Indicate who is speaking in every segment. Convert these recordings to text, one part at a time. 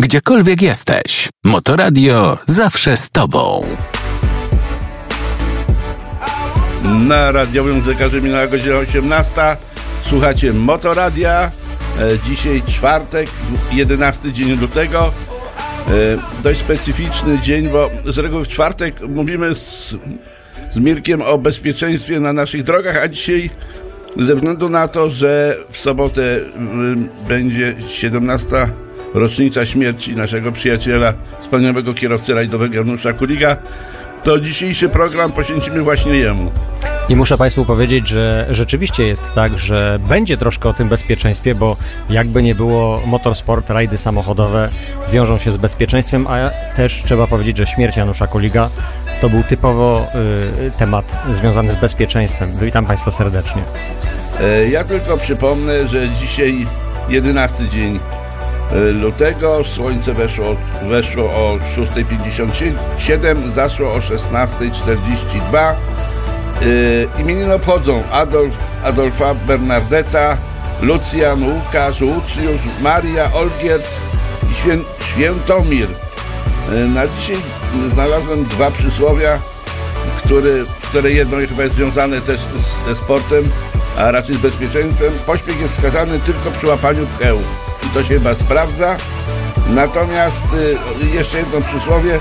Speaker 1: Gdziekolwiek jesteś, Motoradio zawsze z Tobą.
Speaker 2: Na radiowym zegarze minęła godzina 18. Słuchacie Motoradia. E, dzisiaj czwartek, 11 dzień lutego. E, dość specyficzny dzień, bo z reguły w czwartek mówimy z, z Mirkiem o bezpieczeństwie na naszych drogach, a dzisiaj ze względu na to, że w sobotę mm, będzie 17 rocznica śmierci naszego przyjaciela, wspaniałego kierowcy rajdowego Janusza Kuliga, to dzisiejszy program poświęcimy właśnie jemu.
Speaker 3: I muszę Państwu powiedzieć, że rzeczywiście jest tak, że będzie troszkę o tym bezpieczeństwie, bo jakby nie było motorsport, rajdy samochodowe wiążą się z bezpieczeństwem, a też trzeba powiedzieć, że śmierć Janusza Koliga to był typowo y, temat związany z bezpieczeństwem. Witam Państwa serdecznie.
Speaker 2: E, Ja tylko przypomnę, że dzisiaj 11 dzień lutego, słońce weszło, weszło o 6.57, zaszło o 16.42. E, Imieniny obchodzą Adolf, Adolfa Bernardeta, Lucjan, Łukasz, Łucjusz, Maria, Olgierd i Świę, Świętomir. E, Na dzisiaj znalazłem dwa przysłowia, który, które jedno chyba jest związane też z, ze sportem, a raczej z bezpieczeństwem. Pośpiech jest wskazany tylko przy łapaniu pcheł. To się chyba sprawdza. Natomiast y, jeszcze jedno przysłowie,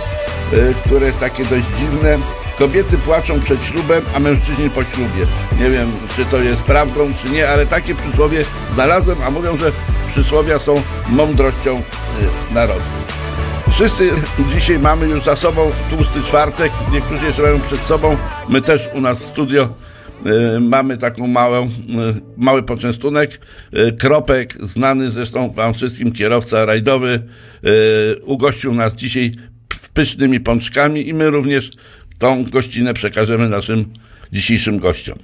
Speaker 2: y, które jest takie dość dziwne. Kobiety płaczą przed ślubem, a mężczyźni po ślubie. Nie wiem, czy to jest prawdą, czy nie, ale takie przysłowie znalazłem, a mówią, że przysłowia są mądrością y, narodu. Wszyscy dzisiaj mamy już za sobą tłusty czwartek, niektórzy jeszcze mają przed sobą. My też u nas w studio mamy taką małą, y, mały poczęstunek. Y, Kropek, znany zresztą wam wszystkim kierowca rajdowy, ugościł nas dzisiaj pysznymi pączkami i my również tą gościnę przekażemy naszym dzisiejszym gościom.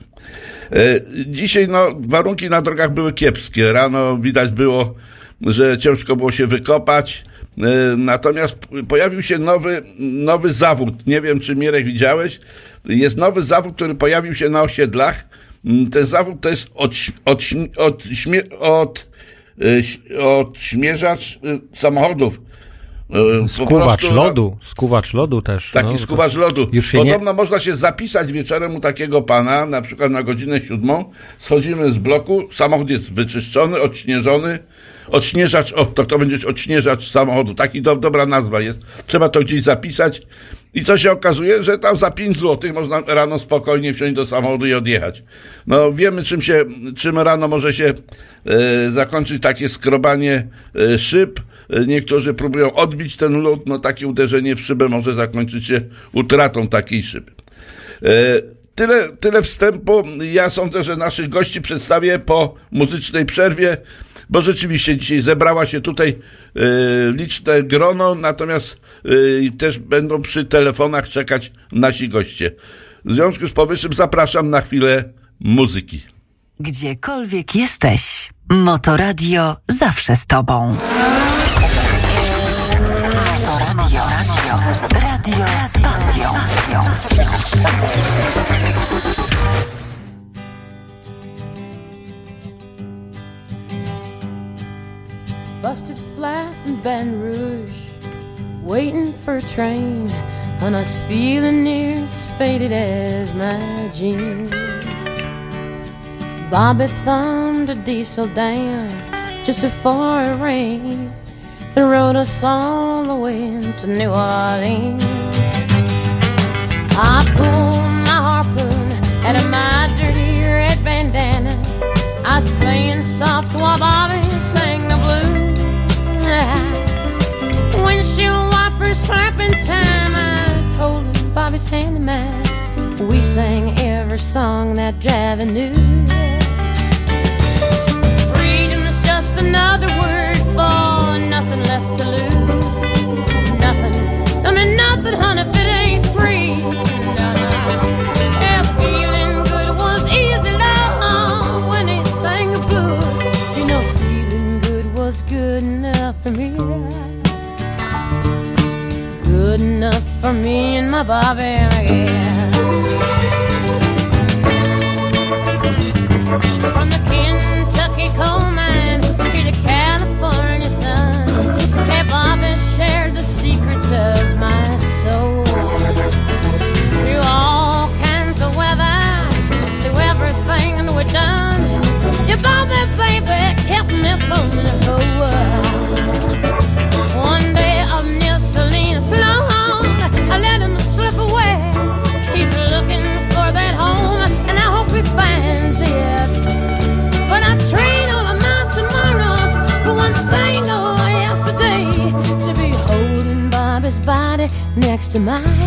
Speaker 2: E, Dzisiaj no, warunki na drogach były kiepskie. Rano widać było, że ciężko było się wykopać. E, Natomiast pojawił się nowy, nowy zawód. Nie wiem, czy Mirek widziałeś. Jest nowy zawód, który pojawił się na osiedlach. Mm, Ten zawód to jest od, od, od, od, e, od śmierzacz e, samochodów.
Speaker 3: Skuwacz
Speaker 2: prostu,
Speaker 3: lodu, skuwacz lodu też.
Speaker 2: Taki
Speaker 3: no,
Speaker 2: skuwacz lodu.
Speaker 3: Już się nie,
Speaker 2: Podobno można się zapisać wieczorem u takiego pana, na przykład na godzinę siódmą. Schodzimy z bloku, samochód jest wyczyszczony, odśnieżony. Odśnieżacz, o, to to będzie odśnieżacz samochodu. Taki do, dobra nazwa jest. Trzeba to gdzieś zapisać. I co się okazuje, że tam za 5 zł można rano spokojnie wsiąść do samochodu i odjechać. No wiemy, czym się, czym rano może się e, zakończyć takie skrobanie e, szyb. E, Niektórzy próbują odbić ten lód, no takie uderzenie w szybę może zakończyć się utratą takiej szyby. E, Tyle, tyle wstępu. Ja sądzę, że naszych gości przedstawię po muzycznej przerwie, bo rzeczywiście dzisiaj zebrała się tutaj e, liczne grono, natomiast e, też będą przy telefonach czekać nasi goście. W związku z powyższym zapraszam na chwilę muzyki.
Speaker 4: Gdziekolwiek jesteś, Motoradio zawsze z Tobą. Motoradio, radio, radio z.
Speaker 5: Busted flat in Baton Rouge, waiting for a train, and I was feeling near as faded as my jeans. Bobby thumbed a diesel down just before it rained and rode us all the way to New Orleans. I pulled my harpoon out of my dirty red bandana. I was playing soft while Bobby slapping time. I was holding Bobby's hand in mine. We sang every song that Javi knew. For me and my Bobby, yeah. From the to my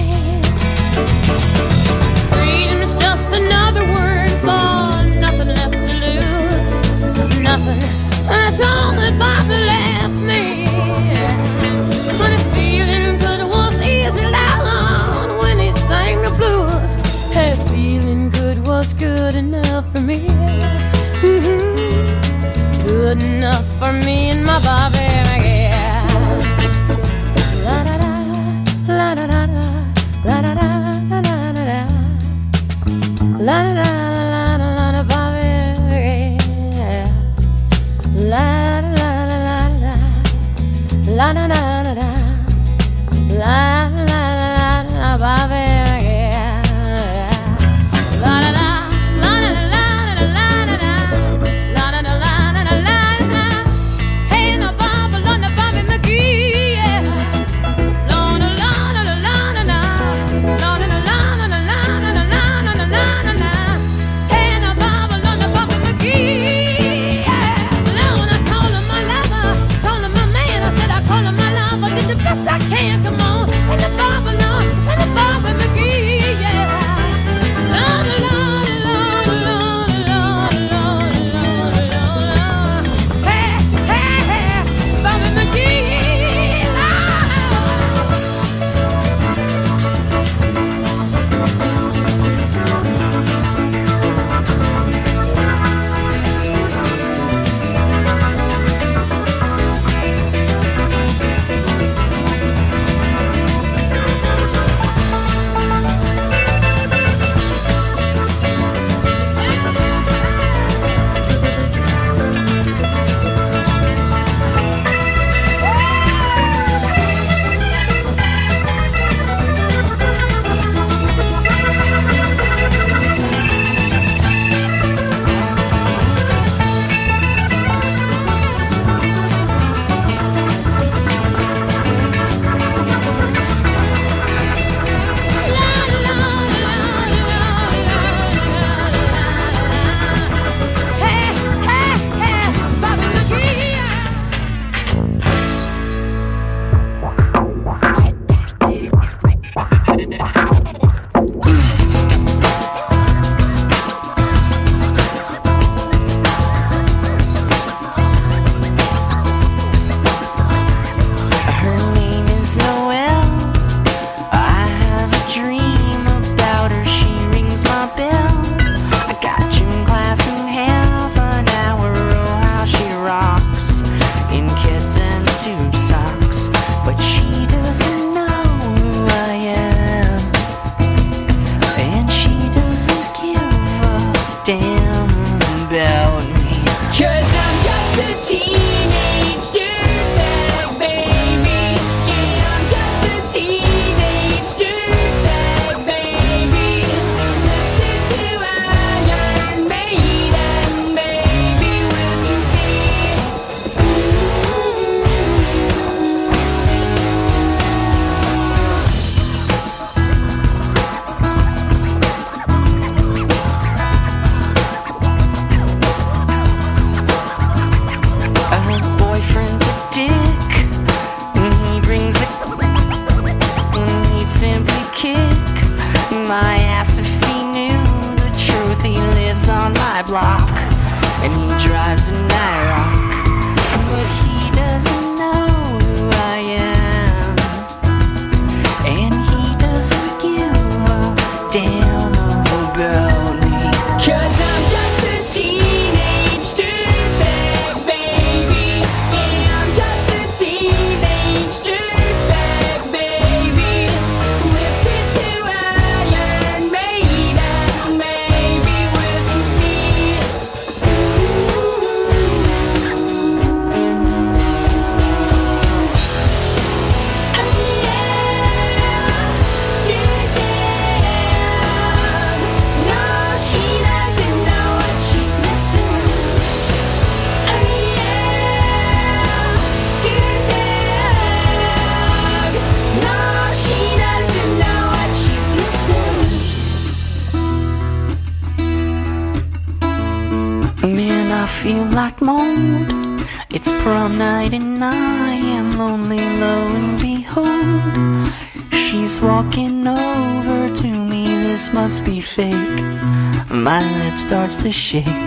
Speaker 6: 是
Speaker 2: 谁？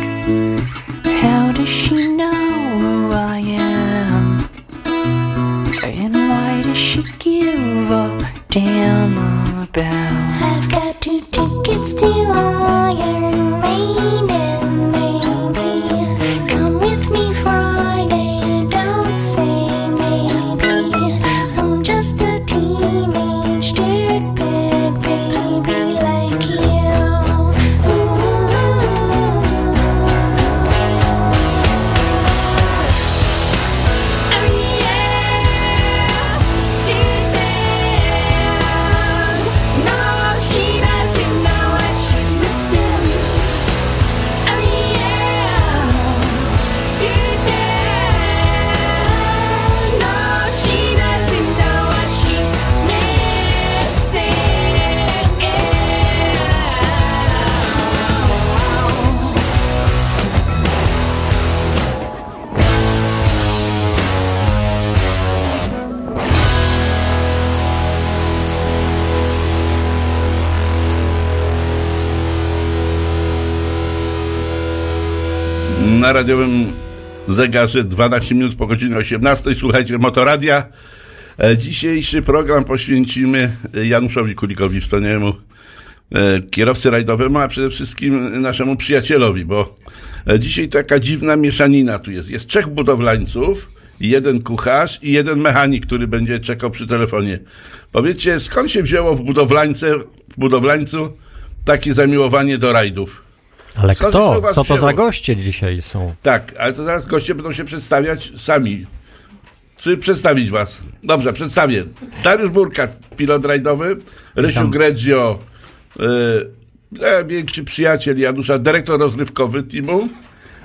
Speaker 2: Radiowym zegarze 12 minut po godzinie 18. Słuchajcie Motoradia. E, Dzisiejszy program poświęcimy Januszowi Kulikowi, wspaniałemu e, kierowcy rajdowemu, a przede wszystkim naszemu przyjacielowi, bo e, dzisiaj taka dziwna mieszanina tu jest. Jest trzech budowlańców, jeden kucharz i jeden mechanik, który będzie czekał przy telefonie. Powiedzcie, skąd się wzięło w budowlańce, w budowlańcu takie zamiłowanie do rajdów?
Speaker 3: Ale kto? Co to za goście dzisiaj są?
Speaker 2: Tak, ale to zaraz goście będą się przedstawiać sami. Czy przedstawić was? Dobrze, przedstawię. Dariusz Burkat, pilot rajdowy, Rysiu. Gredzio, y, e, większy przyjaciel Janusza, dyrektor rozrywkowy teamu,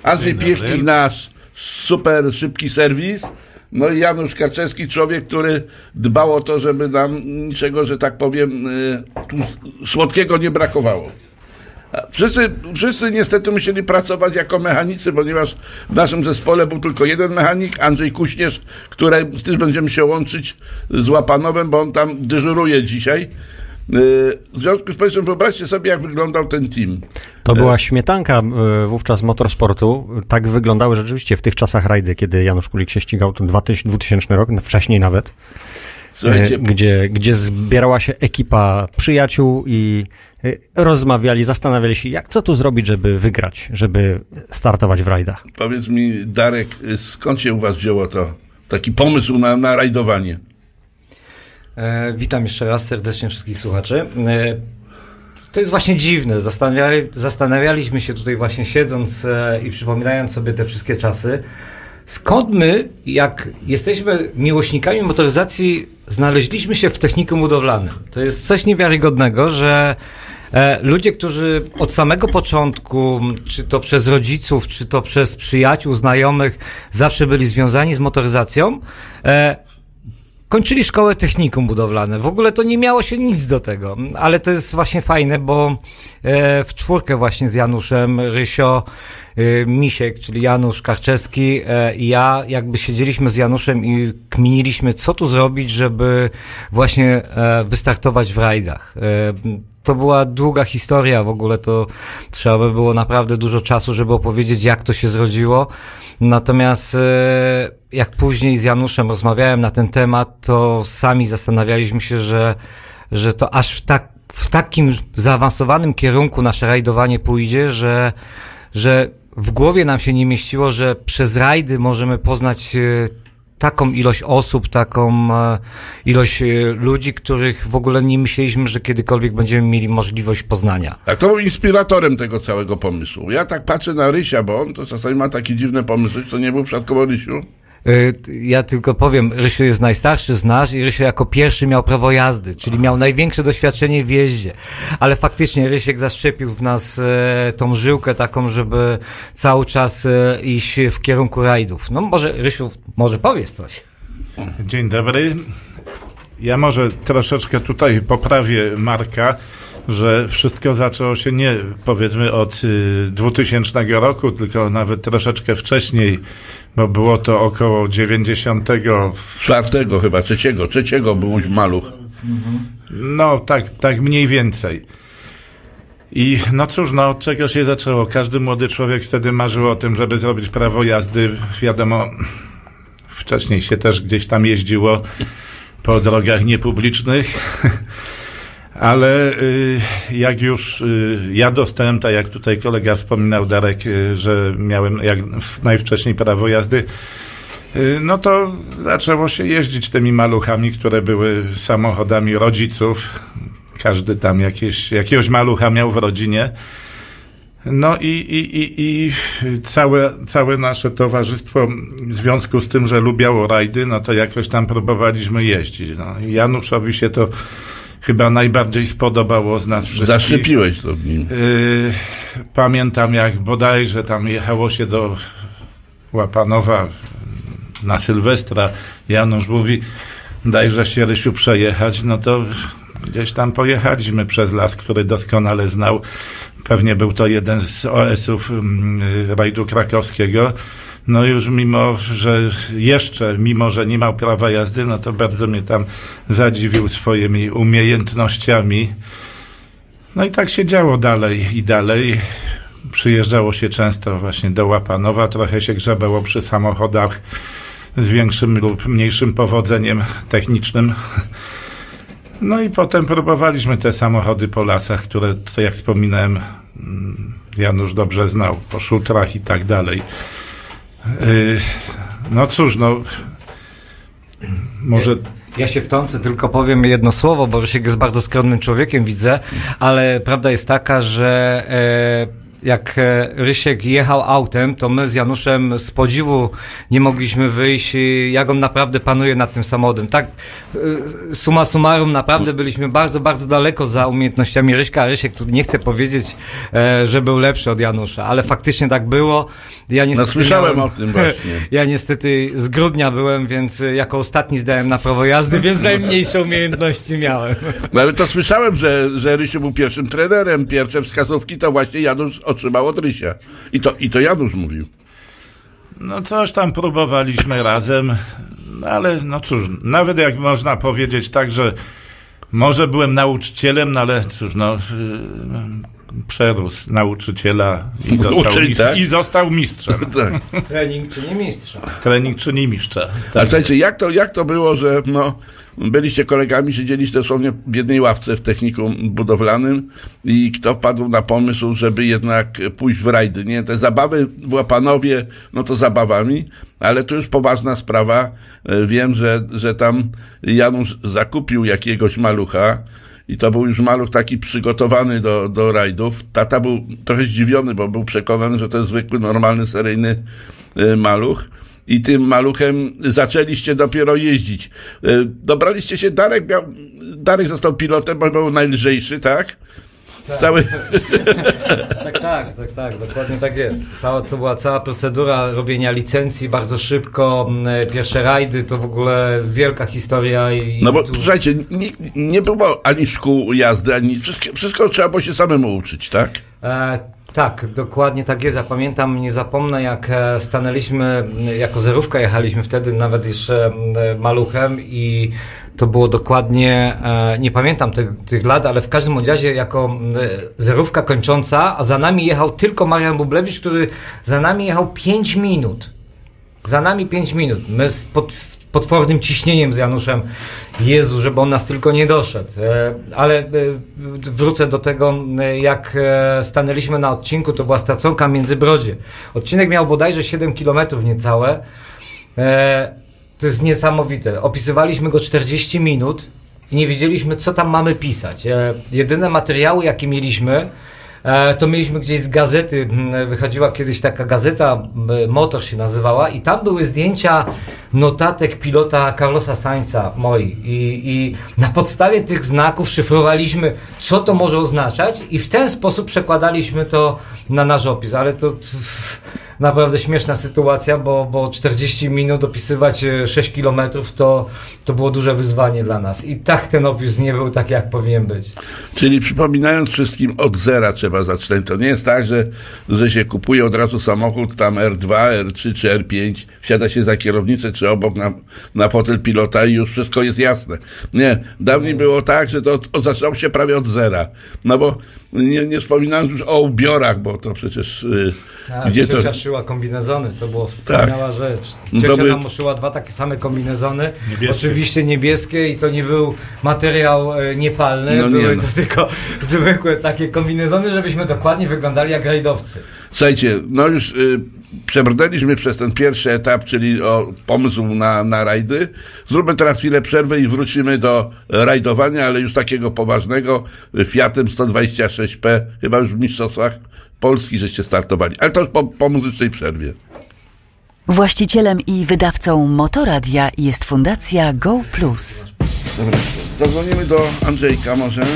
Speaker 2: Andrzej Piechnik, nasz super szybki serwis, no i Janusz Karczewski, człowiek, który dbał o to, żeby nam niczego, że tak powiem, y, tu słodkiego nie brakowało. Wszyscy, wszyscy niestety musieli pracować jako mechanicy, ponieważ w naszym zespole był tylko jeden mechanik, Andrzej Kuśnierz, który też będziemy się łączyć z Łapanowem, bo on tam dyżuruje dzisiaj. Yy, W związku z powyższym wyobraźcie sobie, jak wyglądał ten team.
Speaker 3: To była śmietanka e, wówczas motorsportu. Tak wyglądały rzeczywiście w tych czasach rajdy, kiedy Janusz Kulik się ścigał, to 2000 2000 rok, wcześniej nawet,
Speaker 2: Słuchajcie,
Speaker 3: gdzie, gdzie zbierała się ekipa przyjaciół i rozmawiali, zastanawiali się, jak co tu zrobić, żeby wygrać, żeby startować w rajdach.
Speaker 2: powiedz mi, Darek, y, skąd się u was wzięło to, taki pomysł na, na rajdowanie?
Speaker 7: E, witam jeszcze raz serdecznie wszystkich słuchaczy. E, to jest właśnie dziwne. Zastanawiali, zastanawialiśmy się tutaj właśnie siedząc e, i przypominając sobie te wszystkie czasy. Skąd my, jak jesteśmy miłośnikami motoryzacji, znaleźliśmy się w technikum budowlanym? To jest coś niewiarygodnego, że ludzie, którzy od samego początku, czy to przez rodziców, czy to przez przyjaciół, znajomych, zawsze byli związani z motoryzacją, e, kończyli szkołę technikum budowlane. W ogóle to nie miało się nic do tego, ale to jest właśnie fajne, bo e, w czwórkę właśnie z Januszem, Rysio, e, Misiek, czyli Janusz Karczewski e, i ja jakby siedzieliśmy z Januszem i kminiliśmy, co tu zrobić, żeby właśnie e, wystartować w rajdach. E, to była długa historia, w ogóle to trzeba by było naprawdę dużo czasu, żeby opowiedzieć, jak to się zrodziło. Natomiast jak później z Januszem rozmawiałem na ten temat, to sami zastanawialiśmy się, że, że to aż w, tak, w takim zaawansowanym kierunku nasze rajdowanie pójdzie, że, że w głowie nam się nie mieściło, że przez rajdy możemy poznać e, taką ilość osób, taką e, ilość e, ludzi, których w ogóle nie myśleliśmy, że kiedykolwiek będziemy mieli możliwość poznania.
Speaker 2: Tak, to był inspiratorem tego całego pomysłu. Ja tak patrzę na Rysia, bo on to czasami ma takie dziwne pomysły, to nie był przypadkowo Rysiu.
Speaker 7: T- Ja tylko powiem, Rysiu jest najstarszy z nas i Rysiu jako pierwszy miał prawo jazdy, czyli miał największe doświadczenie w jeździe. Ale faktycznie Rysiek zaszczepił w nas e, tą żyłkę taką, żeby cały czas e, iść w kierunku rajdów. No może Rysiu, może powiedz coś.
Speaker 8: Dzień dobry. Ja może troszeczkę tutaj poprawię Marka, że wszystko zaczęło się nie powiedzmy od y, 2000 roku, tylko nawet troszeczkę wcześniej, bo było to około 90.
Speaker 2: Czwartego chyba, trzeciego, trzeciego był maluch.
Speaker 8: No, tak, tak mniej więcej. I no cóż, no od czego się zaczęło? Każdy młody człowiek wtedy marzył o tym, żeby zrobić prawo jazdy. Wiadomo, wcześniej się też gdzieś tam jeździło po drogach niepublicznych. Ale y, jak już y, ja dostałem, tak jak tutaj kolega wspominał, Darek, y, że miałem jak najwcześniej prawo jazdy, no to zaczęło się jeździć tymi maluchami, które były samochodami rodziców. Każdy tam jakieś, jakiegoś malucha miał w rodzinie. No i, i, i, i całe, całe nasze towarzystwo, w związku z tym, że lubiało rajdy, no to jakoś tam próbowaliśmy jeździć. No. Januszowi się to chyba najbardziej spodobało z nas wszystkich.
Speaker 2: Zaszczepiłeś to w nim.
Speaker 8: Yy, pamiętam jak bodajże tam jechało się do Łapanowa na Sylwestra. Janusz mówi, dajże się Rysiu przejechać, no to gdzieś tam pojechaliśmy przez las, który doskonale znał. Pewnie był to jeden z OS-ów mm, rajdu krakowskiego. No już mimo, że jeszcze, mimo, że nie miał prawa jazdy, no to bardzo mnie tam zadziwił swoimi umiejętnościami. No i tak się działo dalej i dalej. Przyjeżdżało się często właśnie do Łapanowa, trochę się grzebało przy samochodach z większym lub mniejszym powodzeniem technicznym. No i potem próbowaliśmy te samochody po lasach, które, jak wspominałem, mm, Janusz dobrze znał, po szutrach i tak dalej. Yy, No cóż, no może
Speaker 7: Ja się wtrącę, tylko powiem jedno słowo, bo Rysiek jest bardzo skromnym człowiekiem, widzę, ale prawda jest taka, że e, jak e, Rysiek jechał autem, to my z Januszem z podziwu nie mogliśmy wyjść, jak on naprawdę panuje nad tym samochodem. Tak, e, summa summarum, naprawdę byliśmy bardzo, bardzo daleko za umiejętnościami Ryśka, Rysiek tu nie chce powiedzieć, e, że był lepszy od Janusza, ale faktycznie tak było. Ja
Speaker 2: No
Speaker 7: niestety
Speaker 2: słyszałem
Speaker 7: miałem-
Speaker 2: o tym właśnie.
Speaker 7: ja niestety z grudnia byłem, więc jako ostatni zdałem na prawo jazdy, więc najmniejsze umiejętności miałem.
Speaker 2: No ale to słyszałem, że, że Rysiu był pierwszym trenerem. Pierwsze wskazówki to właśnie Janusz otrzymał od Rysia. I to, i to Janusz mówił.
Speaker 8: No coś tam próbowaliśmy razem, ale no cóż, nawet jak można powiedzieć tak, że może byłem nauczycielem, no ale cóż, no yy, przerósł nauczyciela i został,
Speaker 2: Uczyń,
Speaker 8: mistrz,
Speaker 2: tak?
Speaker 8: i został mistrzem.
Speaker 2: Tak.
Speaker 7: Trening czy nie mistrza?
Speaker 8: Trening czyni mistrza.
Speaker 2: A
Speaker 8: Tak.
Speaker 2: słuchajcie, jak to, jak to było, że no, byliście kolegami, siedzieliście dosłownie w jednej ławce w technikum budowlanym i kto wpadł na pomysł, żeby jednak pójść w rajdy, nie? Te zabawy w Łapanowie, no to zabawami, ale tu już poważna sprawa. E, Wiem, że, że tam Janusz zakupił jakiegoś malucha, i to był już maluch taki przygotowany do, do rajdów. Tata był trochę zdziwiony, bo był przekonany, że to jest zwykły, normalny, seryjny y, maluch. I tym maluchem zaczęliście dopiero jeździć. Y, Dobraliście się, Darek miał, Darek został pilotem, bo był najlżejszy, tak? Z całej,
Speaker 7: Tak, tak, tak, tak, dokładnie tak jest. Cała, to była cała procedura robienia licencji bardzo szybko, m, pierwsze rajdy, to w ogóle wielka historia i
Speaker 2: no bo
Speaker 7: tu...
Speaker 2: słuchajcie, nie, nie było ani szkół jazdy, ani wszystko, wszystko trzeba było się samemu uczyć, tak?
Speaker 7: E, tak, dokładnie tak jest. Ja pamiętam, nie zapomnę, jak e, stanęliśmy, jako zerówka jechaliśmy wtedy nawet jeszcze maluchem i to było dokładnie, e, nie pamiętam tych, tych lat, ale w każdym razie jako zerówka kończąca, a za nami jechał tylko Marian Bublewicz, który za nami jechał 5 minut. Za nami 5 minut. My pod, potwornym ciśnieniem z Januszem, Jezu, żeby on nas tylko nie doszedł. E, Ale e, wrócę do tego, e, jak stanęliśmy na odcinku, to była staconka Międzybrodzie. Odcinek miał bodajże 7 km niecałe. To jest niesamowite. Opisywaliśmy go 40 minut i nie wiedzieliśmy, co tam mamy pisać. Jedyne materiały, jakie mieliśmy, to mieliśmy gdzieś z gazety, wychodziła kiedyś taka gazeta, Motor się nazywała i tam były zdjęcia notatek pilota Carlosa Sainza moi. I, i na podstawie tych znaków szyfrowaliśmy, co to może oznaczać i w ten sposób przekładaliśmy to na nasz opis, ale to... naprawdę śmieszna sytuacja, bo, bo 40 minut dopisywać e, 6 kilometrów to, to było duże wyzwanie dla nas. I tak ten opis nie był tak, jak powinien być.
Speaker 2: Czyli przypominając wszystkim, od zera trzeba zacząć. To nie jest tak, że, że się kupuje od razu samochód tam R2, R3 czy R5, wsiada się za kierownicę czy obok na, na fotel pilota i już wszystko jest jasne. Nie, dawniej było tak, że to od, zaczęło się prawie od zera. No bo nie, nie wspominając już o ubiorach, bo to przecież y,
Speaker 7: A,
Speaker 2: gdzie to...
Speaker 7: ciocia szyła kombinezony, to była wspaniała rzecz.
Speaker 2: No to
Speaker 7: Ciocia
Speaker 2: by-
Speaker 7: nam uszyła dwa takie same kombinezony,
Speaker 8: Niebieskie.
Speaker 7: oczywiście niebieskie i to nie był materiał e, niepalny,
Speaker 2: No nie
Speaker 7: były
Speaker 2: no.
Speaker 7: to tylko zwykłe takie kombinezony, żebyśmy dokładnie wyglądali jak rajdowcy.
Speaker 2: Słuchajcie, no już y, przebrnęliśmy przez ten pierwszy etap, czyli o pomysł na, na rajdy. Zróbmy teraz chwilę przerwy i wrócimy do rajdowania, ale już takiego poważnego Fiatem 126P, chyba już w mistrzostwach Polski żeście startowali. Ale to już po, po muzycznej przerwie.
Speaker 4: Właścicielem i wydawcą Motoradia jest Fundacja Go Plus.
Speaker 2: Dobra, zadzwonimy do Andrzejka może.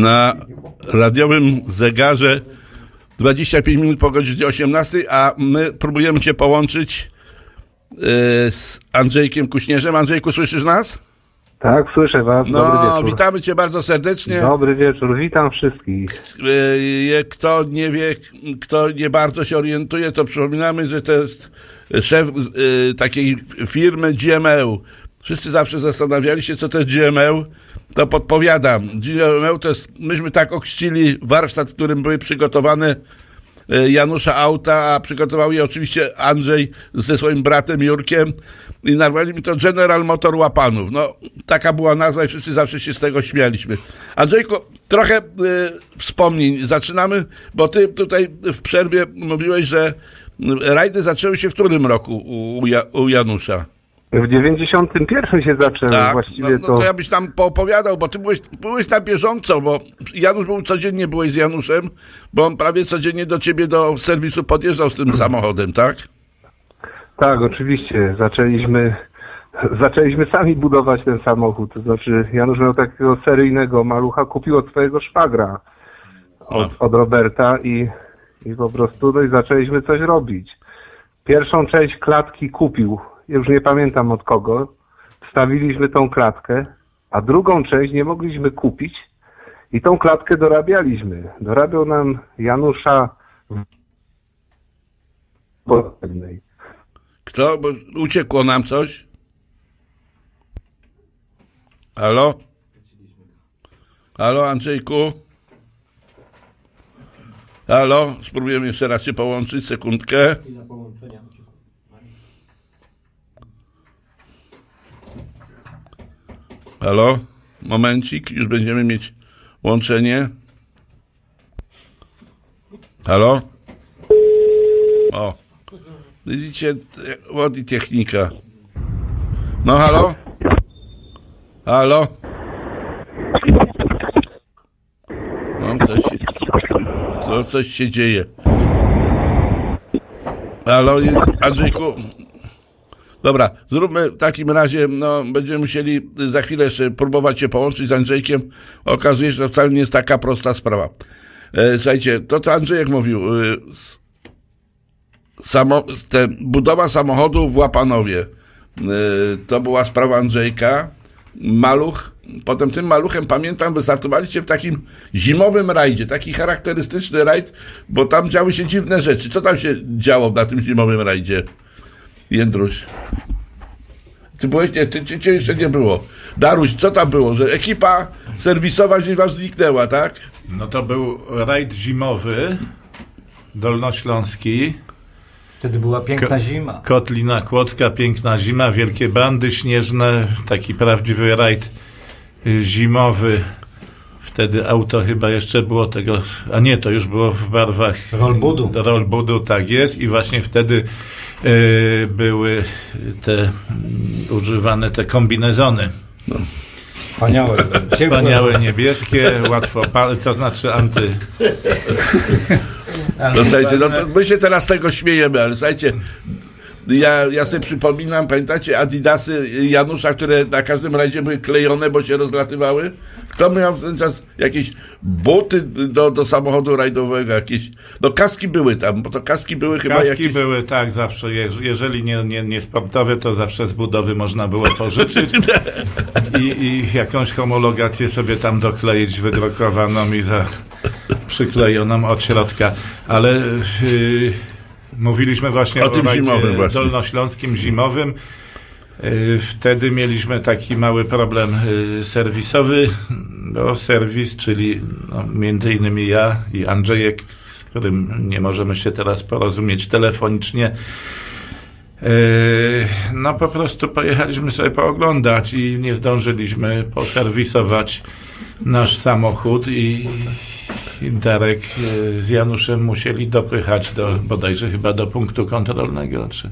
Speaker 2: Na radiowym zegarze 25 minut po godzinie 18, a my próbujemy Cię połączyć y, z Andrzejkiem Kuśnierzem. Andrzejku, słyszysz nas?
Speaker 9: Tak, słyszę was. Dobry
Speaker 2: No,
Speaker 9: wieczór.
Speaker 2: witamy Cię bardzo serdecznie.
Speaker 9: Dobry wieczór, witam wszystkich.
Speaker 2: Y, Kto nie wie, kto nie bardzo się orientuje, to przypominamy, że to jest szef y, takiej firmy GML. Wszyscy zawsze zastanawiali się, co to jest GML. To podpowiadam. GML to jest, myśmy tak okrzcili warsztat, w którym były przygotowane y, Janusza Auta, a przygotował je oczywiście Andrzej ze swoim bratem Jurkiem i nazwali mi to General Motor Łapanów. No, taka była nazwa i wszyscy zawsze się z tego śmialiśmy. Andrzejku, trochę y, wspomnień. Zaczynamy, bo ty tutaj w przerwie mówiłeś, że rajdy zaczęły się w którym roku u, u Janusza?
Speaker 9: W 91 się zaczęło
Speaker 2: Tak, no,
Speaker 9: właściwie
Speaker 2: no
Speaker 9: to.
Speaker 2: to ja byś tam poopowiadał, bo ty byłeś, byłeś na bieżąco, bo Janusz był codziennie, byłeś z Januszem, bo on prawie codziennie do ciebie do serwisu podjeżdżał z tym samochodem, tak?
Speaker 9: Tak, oczywiście. Zaczęliśmy, zaczęliśmy sami budować ten samochód. To znaczy, Janusz miał takiego seryjnego malucha, kupił od swojego szwagra, od, od Roberta i, i po prostu no i zaczęliśmy coś robić. Pierwszą część klatki kupił, już nie pamiętam od kogo. Wstawiliśmy tą klatkę, a drugą część nie mogliśmy kupić i tą klatkę dorabialiśmy. Dorabiał nam Janusza w Poznań.
Speaker 2: Kto? Bo uciekło nam coś? Halo? Halo, Andrzejku? Halo? Spróbujemy jeszcze raz się połączyć, sekundkę. Halo? Momencik, już będziemy mieć łączenie. Halo? O. Widzicie, i technika. No halo? Halo? No, coś, się- to coś się dzieje. Halo, Andrzejku? Dobra, zróbmy w takim razie, no, będziemy musieli za chwilę jeszcze próbować się połączyć z Andrzejkiem. Okazuje się, że to wcale nie jest taka prosta sprawa. E, słuchajcie, to co Andrzejek mówił, s- samo, te, budowa samochodu w Łapanowie, y, to była sprawa Andrzejka. Maluch, potem tym maluchem, pamiętam, wystartowaliście w takim zimowym rajdzie, taki charakterystyczny rajd, bo tam działy się dziwne rzeczy. Co tam się działo na tym zimowym rajdzie? Jędruś. Ty byłeś, nie, ty, ty, cię jeszcze nie było. Daruś, co tam było? Że ekipa serwisowa gdzieś wam zniknęła, tak?
Speaker 8: No to był rajd zimowy, dolnośląski.
Speaker 7: Wtedy była piękna
Speaker 8: Ko-
Speaker 7: zima.
Speaker 8: Kotlina Kłodzka, piękna zima, wielkie bandy śnieżne, taki prawdziwy rajd y, zimowy. Wtedy auto chyba jeszcze było tego, a nie, to już było w barwach
Speaker 7: Rollbudu.
Speaker 8: Rollbudu, tak jest i właśnie wtedy były te mm, używane te kombinezony.
Speaker 7: Wspaniałe. Ciepłe.
Speaker 8: Wspaniałe niebieskie, łatwo pal, to znaczy anty...
Speaker 2: To słuchajcie, no my się teraz tego śmiejemy, ale słuchajcie, ja, ja sobie przypominam, pamiętacie Adidasy Janusza, które na każdym rajdzie były klejone, bo się rozlatywały? Kto miał w ten czas jakieś buty do, do samochodu rajdowego, jakieś, no kaski były tam, bo to kaski były chyba
Speaker 8: Kaski
Speaker 2: jakieś...
Speaker 8: były tak zawsze, je- jeżeli nie, nie, nie sportowe, to zawsze z budowy można było pożyczyć i, i jakąś homologację sobie tam dokleić wydrukowaną i za przyklejoną od środka. Ale yy, mówiliśmy właśnie
Speaker 2: O
Speaker 8: o,
Speaker 2: tym
Speaker 8: rajdzie
Speaker 2: zimowym właśnie.
Speaker 8: dolnośląskim zimowym. Yy, Wtedy mieliśmy taki mały problem yy, serwisowy, bo serwis, czyli no, między innymi ja i Andrzejek, z którym nie możemy się teraz porozumieć telefonicznie, yy, no po prostu pojechaliśmy sobie pooglądać i nie zdążyliśmy poserwisować nasz samochód i Darek yy, z Januszem musieli dopychać do, bodajże chyba do punktu kontrolnego, czy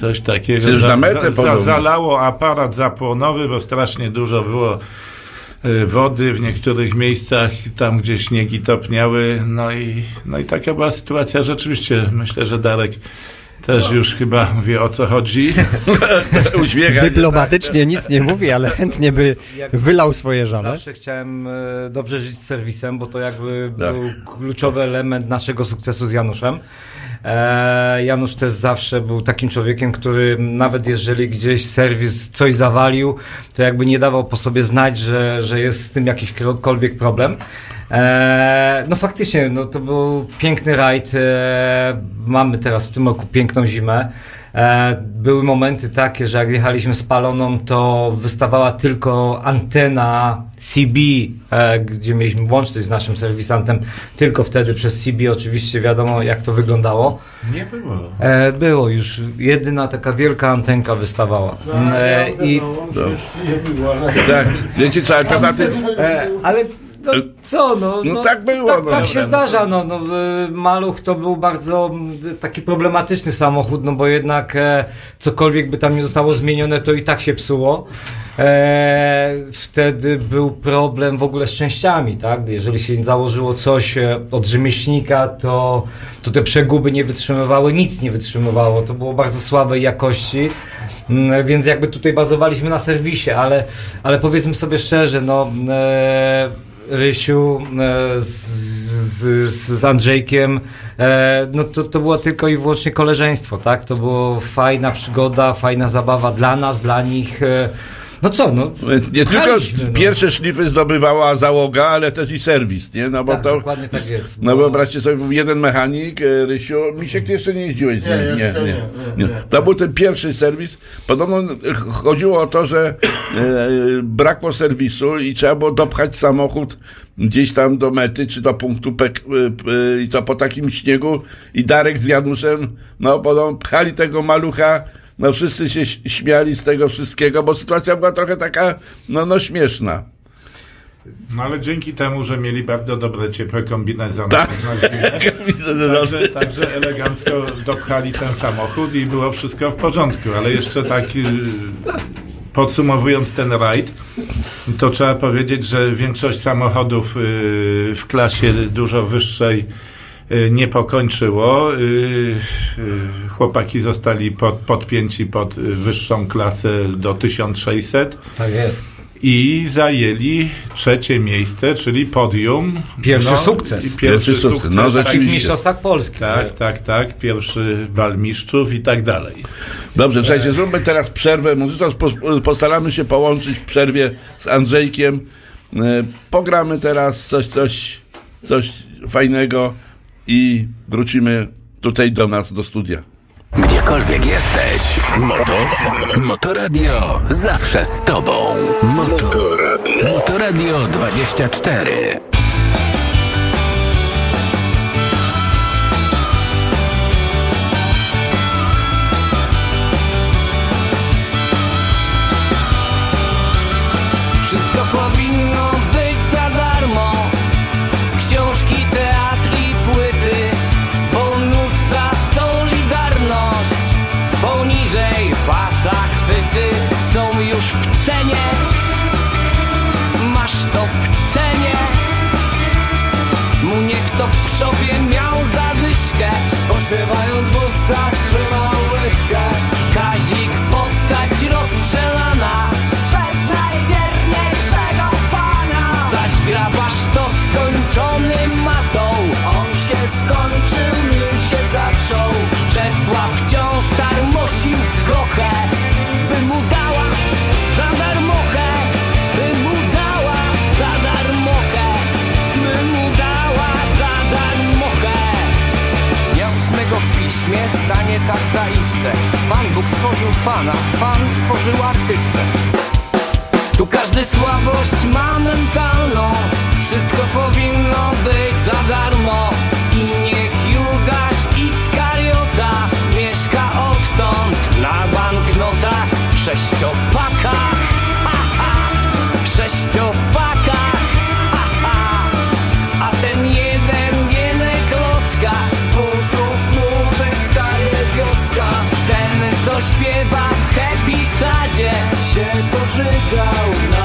Speaker 8: coś takiego.
Speaker 2: Przecież na metę
Speaker 8: za, zalało aparat zapłonowy, bo strasznie dużo było y, wody w niektórych miejscach, tam gdzie śniegi topniały, no i, no i taka była sytuacja. Rzeczywiście myślę, że Darek Też już chyba wie o co chodzi.
Speaker 2: Uśmiecha
Speaker 3: Dyplomatycznie nic nie mówi, ale chętnie by wylał swoje żale.
Speaker 7: Zawsze chciałem e, dobrze żyć z serwisem, bo to jakby
Speaker 2: Tak.
Speaker 7: był kluczowy element naszego sukcesu z Januszem. E, Janusz też zawsze był takim człowiekiem, który nawet jeżeli gdzieś serwis coś zawalił, to jakby nie dawał po sobie znać, że, że jest z tym jakiśkolwiek problem. E, no faktycznie, no to był piękny rajd. E, mamy teraz w tym roku piękną zimę. E, były momenty takie, że jak jechaliśmy spaloną, to wystawała tylko antena CB, e, gdzie mieliśmy łączność z naszym serwisantem, tylko wtedy przez CB oczywiście wiadomo jak to wyglądało.
Speaker 8: Nie było.
Speaker 7: E, było już, jedyna taka wielka antenka wystawała. E, i,
Speaker 2: Tak, wiecie co, alternatyw...
Speaker 7: ale no, co, no,
Speaker 2: No tak było,
Speaker 7: Tak,
Speaker 2: no.
Speaker 7: tak się zdarza. No, no, Maluch to był bardzo taki problematyczny samochód, no bo jednak e, cokolwiek by tam nie zostało zmienione, to i tak się psuło. E, wtedy był problem w ogóle z częściami, tak? Jeżeli się założyło coś e, od rzemieślnika, to, to te przeguby nie wytrzymywały, nic nie wytrzymywało. To było bardzo słabej jakości. Mm, Więc jakby tutaj bazowaliśmy na serwisie, ale, ale powiedzmy sobie szczerze, no e, Rysiu e, z, z, z Andrzejkiem, e, no to, to było tylko i wyłącznie koleżeństwo, tak? To była fajna przygoda, fajna zabawa dla nas, dla nich. No co, no.
Speaker 2: Nie tylko
Speaker 7: no.
Speaker 2: pierwsze szlify zdobywała załoga, ale też i serwis, nie? No bo
Speaker 7: Tak,
Speaker 2: to...
Speaker 7: dokładnie tak jest.
Speaker 2: No
Speaker 7: bo-
Speaker 2: wyobraźcie sobie, jeden mechanik, e, Rysiu, Misiek, ty jeszcze nie jeździłeś z nim.
Speaker 10: Nie, nie, nie, nie.
Speaker 2: To był ten pierwszy serwis. Podobno e, chodziło o to, że e, brakło serwisu i trzeba było dopchać samochód gdzieś tam do mety, czy do punktu i to po takim śniegu i Darek z Januszem, no podobno pchali tego malucha, no wszyscy się śmiali z tego wszystkiego, bo sytuacja była trochę taka, no, no śmieszna.
Speaker 8: No ale dzięki temu, że mieli bardzo dobre, ciepłe kombinezony.
Speaker 2: Tak.
Speaker 8: Także, także elegancko dopchali ten samochód i było wszystko w porządku, ale jeszcze tak y, podsumowując ten rajd, to trzeba powiedzieć, że większość samochodów y, w klasie dużo wyższej nie pokończyło. Y, y, Chłopaki zostali pod, podpięci pod y, wyższą klasę do 1600
Speaker 7: Tak jest.
Speaker 8: i zajęli trzecie miejsce, czyli podium.
Speaker 7: Pierwszy sukces.
Speaker 8: i Pierwszy,
Speaker 2: Pierwszy sukces.
Speaker 8: sukces.
Speaker 2: No,
Speaker 7: Tak, w
Speaker 2: rzeczywiście.
Speaker 7: mistrzostwach Polski.
Speaker 8: Tak, tak, tak. Pierwszy bal mistrzów i tak dalej.
Speaker 2: Dobrze, słuchajcie, zróbmy teraz przerwę muzyczną. Po- Postaramy się połączyć w przerwie z Andrzejkiem. E, Pogramy teraz coś, coś, coś fajnego i wrócimy tutaj do nas, do studia.
Speaker 1: Gdziekolwiek jesteś, Moto, Motoradio zawsze z tobą. Motoradio. Motoradio 24.
Speaker 11: Masz to w cenie. Mu niech to w sobie tak zaiste. Pan Bóg stworzył fana, fan stworzył artystę. Tu każdy słabość ma mentalną. Wszystko powinno być za darmo. I niech Judasz Iskariota Mieszka odtąd na banknotach. Sześciopakach ha, ha, Sześciopakach sadzie Się pożygał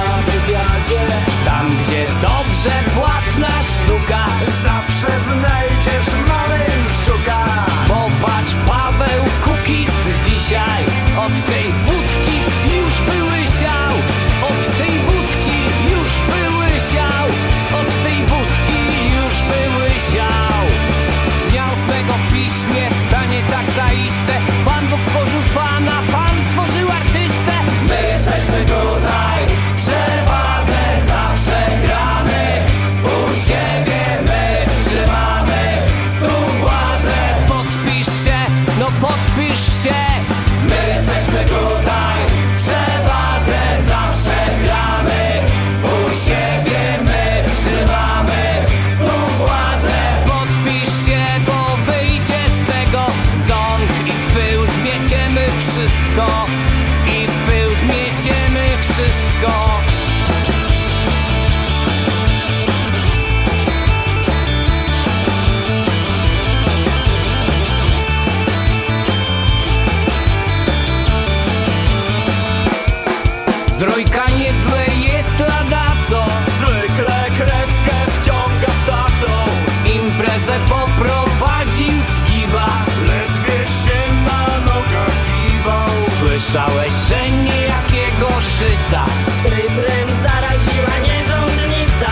Speaker 11: szyca Rybrem zaraziła nierządnica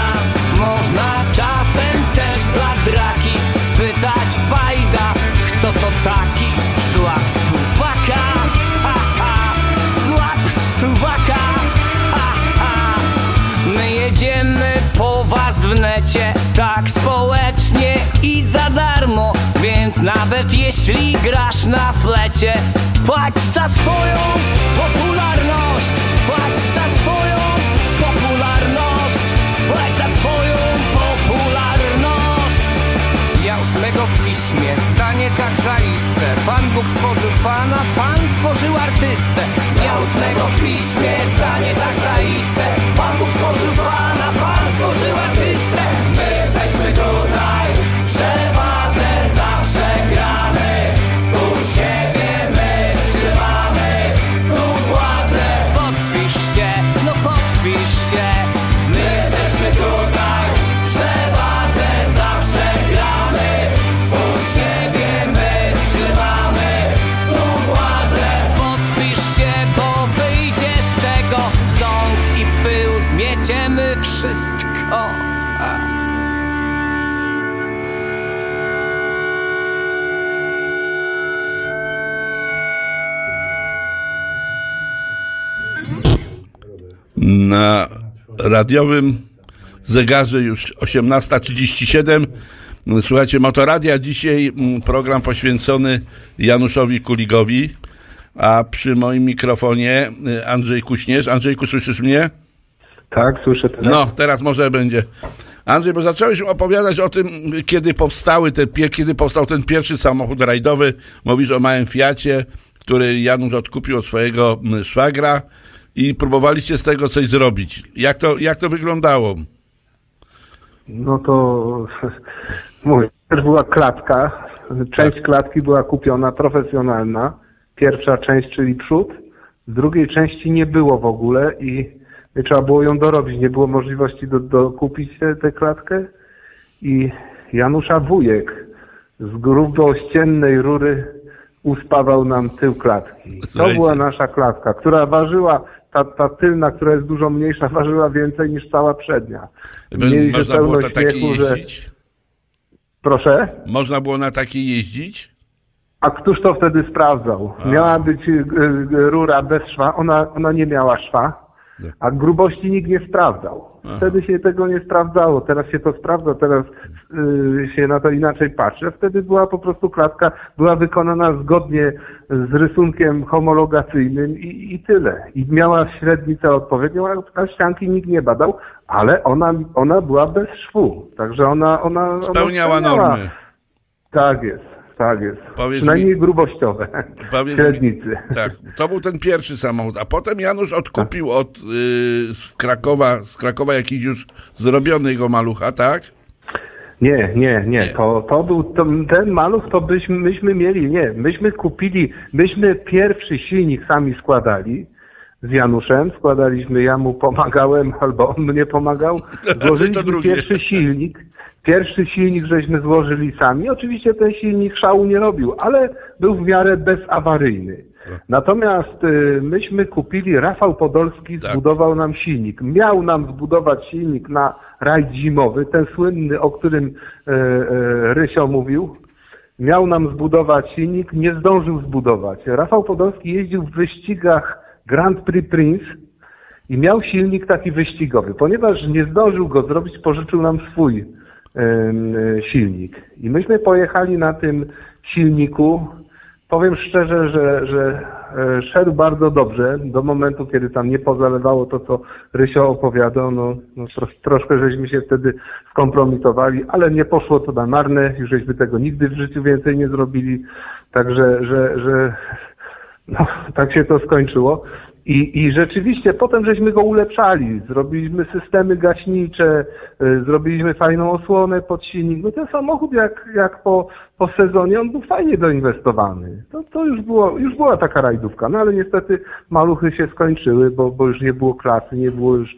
Speaker 11: Można czasem też dla draki Spytać bajda, kto to taki Złap stuwaka, ha ha. Złap stuwaka, ha ha. My jedziemy po was w necie Tak społecznie i za darmo. Więc nawet jeśli grasz na flecie Płać za swoją popularność Płać za swoją popularność Płać za swoją popularność. Ja ósmego w piśmie zdanie tak żaliste. Pan Bóg stworzył fana, Pan stworzył artystę. Ja ósmego w piśmie zdanie tak żaliste. Pan Bóg stworzył fana, Pan stworzył artystę. My jesteśmy tutaj
Speaker 2: radiowym zegarze już 18.37. Słuchajcie, Motoradia dzisiaj mm, program poświęcony Januszowi Kuligowi, a przy moim mikrofonie y, Andrzej Kuśnierz. Andrzejku, słyszysz mnie?
Speaker 9: Tak, słyszę teraz.
Speaker 2: No, teraz może będzie. Andrzej, bo zacząłeś opowiadać o tym, kiedy powstały te, kiedy powstał ten pierwszy samochód rajdowy. Mówisz o małym Fiacie, który Janusz odkupił od swojego mm, szwagra i próbowaliście z tego coś zrobić. Jak to, jak to wyglądało?
Speaker 9: No to mówię, też była klatka. Część
Speaker 2: Tak.
Speaker 9: klatki była kupiona profesjonalna. Pierwsza część, czyli przód. Z drugiej części nie było w ogóle i trzeba było ją dorobić. Nie było możliwości do, do kupić tę klatkę. I Janusza Wujek z grubościennej rury uspawał nam tył klatki. To była nasza klatka, która ważyła, ta, ta tylna, która jest dużo mniejsza, ważyła więcej niż cała przednia. Mieliśmy
Speaker 2: Można było na takiej
Speaker 9: śmiechu, że-
Speaker 2: jeździć?
Speaker 9: Proszę?
Speaker 2: Można było na takiej jeździć?
Speaker 9: A któż to wtedy sprawdzał?
Speaker 2: A.
Speaker 9: Miała być y, y, rura bez szwa, ona, ona nie miała szwa, a grubości nikt nie sprawdzał.
Speaker 2: Aha.
Speaker 9: Wtedy się tego nie sprawdzało, teraz się to sprawdza, teraz y, się na to inaczej patrzy. Wtedy była po prostu klatka, była wykonana zgodnie z rysunkiem homologacyjnym i, i tyle. I miała średnicę odpowiednią, a, ścianki nikt nie badał, ale ona, ona była bez szwu. Także ona, ona, ona
Speaker 2: Spełniała normy.
Speaker 9: Tak jest, tak jest.
Speaker 2: Powiedz
Speaker 9: Przynajmniej
Speaker 2: mi-
Speaker 9: grubościowe.
Speaker 2: Powiedz
Speaker 9: Średnicy.
Speaker 2: Mi, tak, to był ten pierwszy samochód, a potem Janusz odkupił od y, z Krakowa, z Krakowa jakiś już zrobiony jego malucha, tak?
Speaker 9: Nie, nie, nie. To, to był to, ten maluch, to byśmy myśmy mieli, nie. Myśmy kupili, myśmy pierwszy silnik sami składali z Januszem, składaliśmy, ja mu pomagałem, albo on mnie pomagał. Złożyliśmy pierwszy silnik. Pierwszy silnik żeśmy złożyli sami. Oczywiście ten silnik szału nie robił, ale był w miarę bezawaryjny. Natomiast y, myśmy kupili, Rafał Podolski
Speaker 2: Tak.
Speaker 9: zbudował nam silnik. Miał nam zbudować silnik na rajd zimowy, ten słynny, o którym e, e, Rysio mówił. Miał nam zbudować silnik, nie zdążył zbudować. Rafał Podolski jeździł w wyścigach Grand Prix Prince i miał silnik taki wyścigowy. Ponieważ nie zdążył go zrobić, pożyczył nam swój silnik. I myśmy pojechali na tym silniku. Powiem szczerze, że, że e, szedł bardzo dobrze do momentu, kiedy tam nie pozalewało to, co Rysio opowiadał. No, no tro, troszkę żeśmy się wtedy skompromitowali, ale nie poszło to na marne. Już żeśmy tego nigdy w życiu więcej nie zrobili. Także, że, że no, tak się to skończyło. I, I rzeczywiście potem żeśmy go ulepszali. Zrobiliśmy systemy gaśnicze, y, zrobiliśmy fajną osłonę pod silnik. No ten samochód jak, jak po, po sezonie, on był fajnie doinwestowany. To, to już, było, już była taka rajdówka. No ale niestety maluchy się skończyły, bo, bo już nie było klasy, nie było już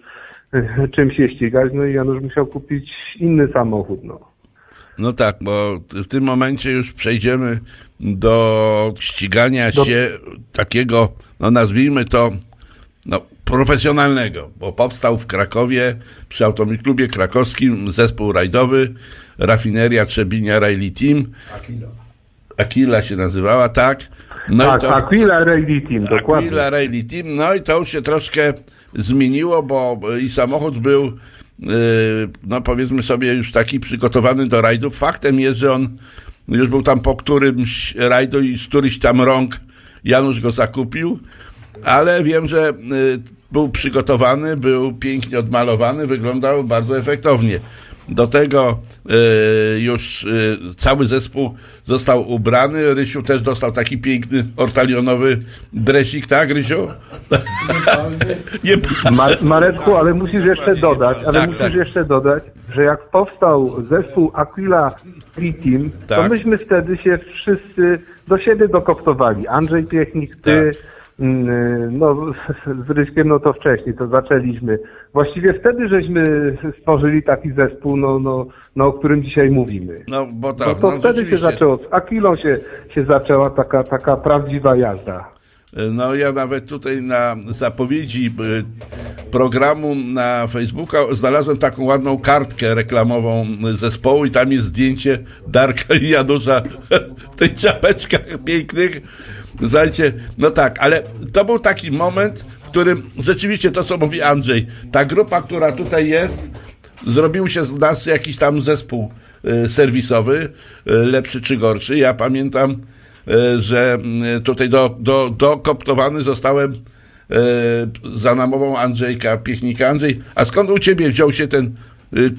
Speaker 9: y, czym się ścigać. No i Janusz musiał kupić inny samochód. No.
Speaker 2: No tak, bo w tym momencie już przejdziemy do ścigania
Speaker 9: Do-
Speaker 2: się takiego, no nazwijmy to, no, profesjonalnego, bo powstał w Krakowie przy Automobilklubie Krakowskim zespół rajdowy Rafineria Trzebinia Rally Team. Aquila się nazywała, tak. No
Speaker 9: tak,
Speaker 2: i to,
Speaker 9: Aquila Rally Team, dokładnie.
Speaker 2: Aquila Rally Team, no i to już się troszkę zmieniło, bo i samochód był, no powiedzmy sobie, już taki przygotowany do rajdów. Faktem jest, że on już był tam po którymś rajdu i z któryś tam rąk Janusz go zakupił, ale wiem, że yy, był przygotowany, był pięknie odmalowany, wyglądał bardzo efektownie. Do tego y, już y, cały zespół został ubrany. Rysiu też dostał taki piękny ortalionowy dresik, tak Rysiu? Nie,
Speaker 9: Mar- ale musisz jeszcze dodać, ale
Speaker 2: Tak,
Speaker 9: musisz
Speaker 2: tak.
Speaker 9: jeszcze dodać, że jak powstał zespół Aquila Free Team, to
Speaker 2: Tak.
Speaker 9: myśmy wtedy się wszyscy do siebie dokoptowali. Andrzej Piechnik, ty,
Speaker 2: Tak.
Speaker 9: Mm, no z Ryśkiem no to wcześniej, to zaczęliśmy. Właściwie wtedy żeśmy stworzyli taki zespół, no, no, no o którym dzisiaj mówimy.
Speaker 2: no bo tak,
Speaker 9: No to
Speaker 2: no,
Speaker 9: wtedy się zaczęło, z Aquilą się, się zaczęła taka, taka prawdziwa jazda.
Speaker 2: No ja nawet tutaj na zapowiedzi y, programu na Facebooka znalazłem taką ładną kartkę reklamową zespołu i tam jest zdjęcie Darka i Janusza w tych czapeczkach pięknych. Słuchajcie, no tak, ale to był taki moment, w którym rzeczywiście to, co mówi Andrzej, ta grupa, która tutaj jest, zrobił się z nas jakiś tam zespół y, serwisowy, y, lepszy czy gorszy. Ja pamiętam, że y, tutaj do, do, dokoptowany zostałem y, za namową Andrzejka Piechnika. Andrzej, a skąd u ciebie wziął się ten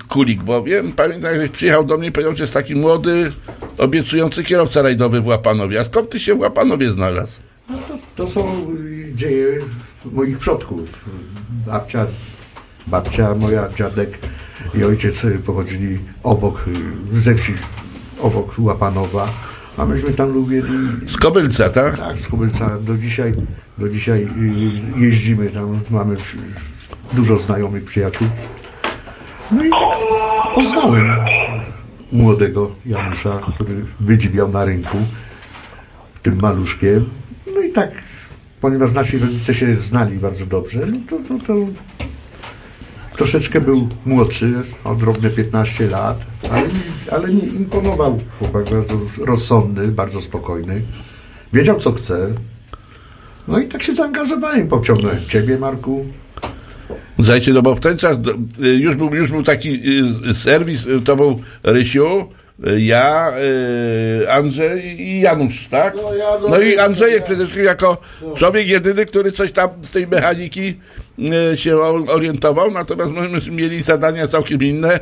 Speaker 2: kulik? Bo wiem, pamiętam, jak przyjechał do mnie i powiedział, że jest taki młody, obiecujący kierowca rajdowy w Łapanowie. A skąd ty się w Łapanowie znalazł?
Speaker 12: No to, to są dzieje moich przodków. Babcia, babcia moja, dziadek i ojciec pochodzili obok, ze wsi obok Łapanowa, a myśmy tam lubili...
Speaker 2: Z Kobylca, tak?
Speaker 12: Tak, z Kobylca. Do dzisiaj, do dzisiaj y, jeździmy tam, mamy dużo znajomych przyjaciół. No i tak poznałem młodego Janusza, który wydziwiał na rynku tym maluszkiem. No i tak, ponieważ nasi rodzice się znali bardzo dobrze, no to, no to troszeczkę był młodszy, o drobne 15 lat, ale, ale imponował chłopak, bardzo rozsądny, bardzo spokojny. Wiedział, co chce. No i tak się zaangażowałem, pociągnąłem Ciebie, Marku.
Speaker 2: Słuchajcie, no bo w ten czas y, już był, już był taki y, serwis, y, to był Rysiu, ja, y, Andrzej i Janusz, tak? No i Andrzejek przede wszystkim jako człowiek jedyny, który coś tam z tej mechaniki y, się orientował, natomiast myśmy mieli zadania całkiem inne.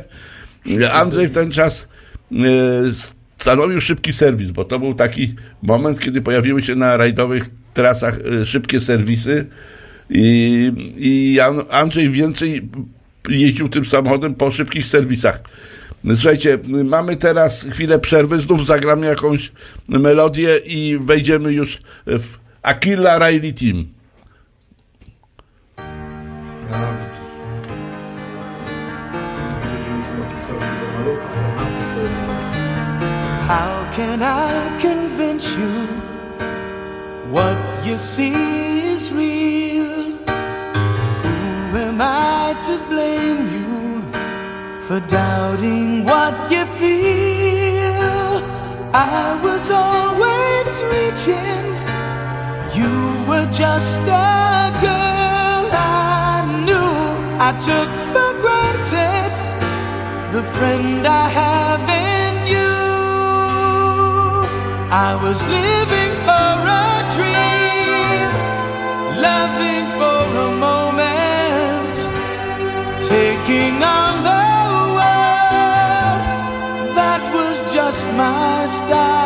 Speaker 2: Andrzej w ten czas y, stanowił szybki serwis, bo to był taki moment, kiedy pojawiły się na rajdowych trasach szybkie serwisy i, i Andrzej więcej jeździł tym samochodem po szybkich serwisach. Słuchajcie, mamy teraz chwilę przerwy, znów zagramy jakąś melodię i wejdziemy już w Aquila Riley Team.
Speaker 6: How can I convince you what you see is real? Who am I to blame you for doubting what you feel? I was always reaching, you were just a girl I knew. I took for granted the friend I have in you. I was living for a dream, loving for a moment, taking on the my style.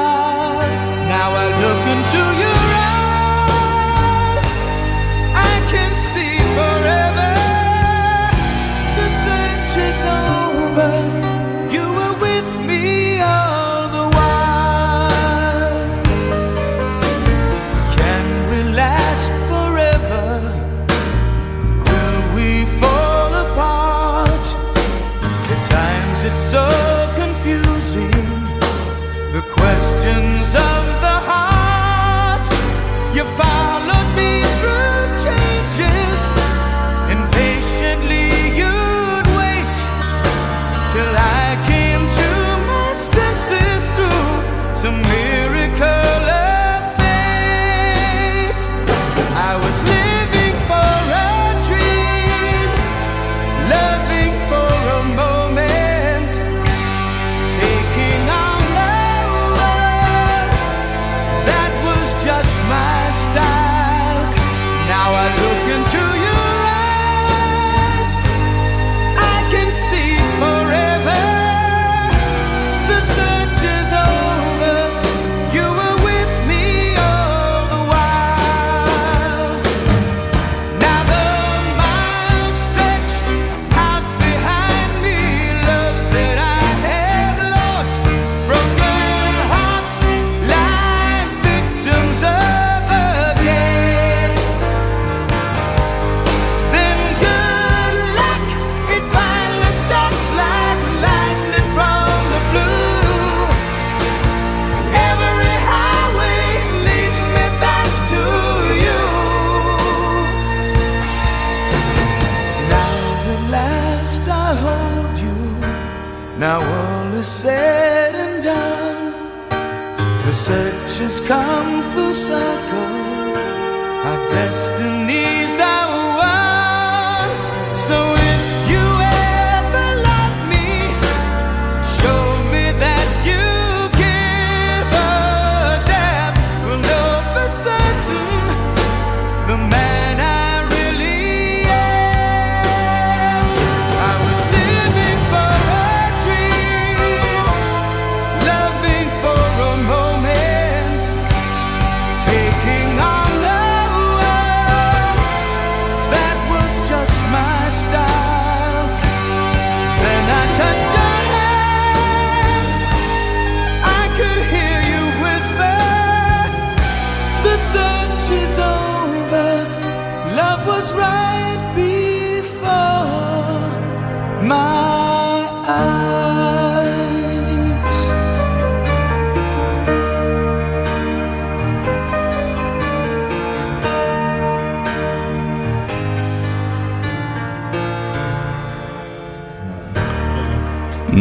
Speaker 6: 가.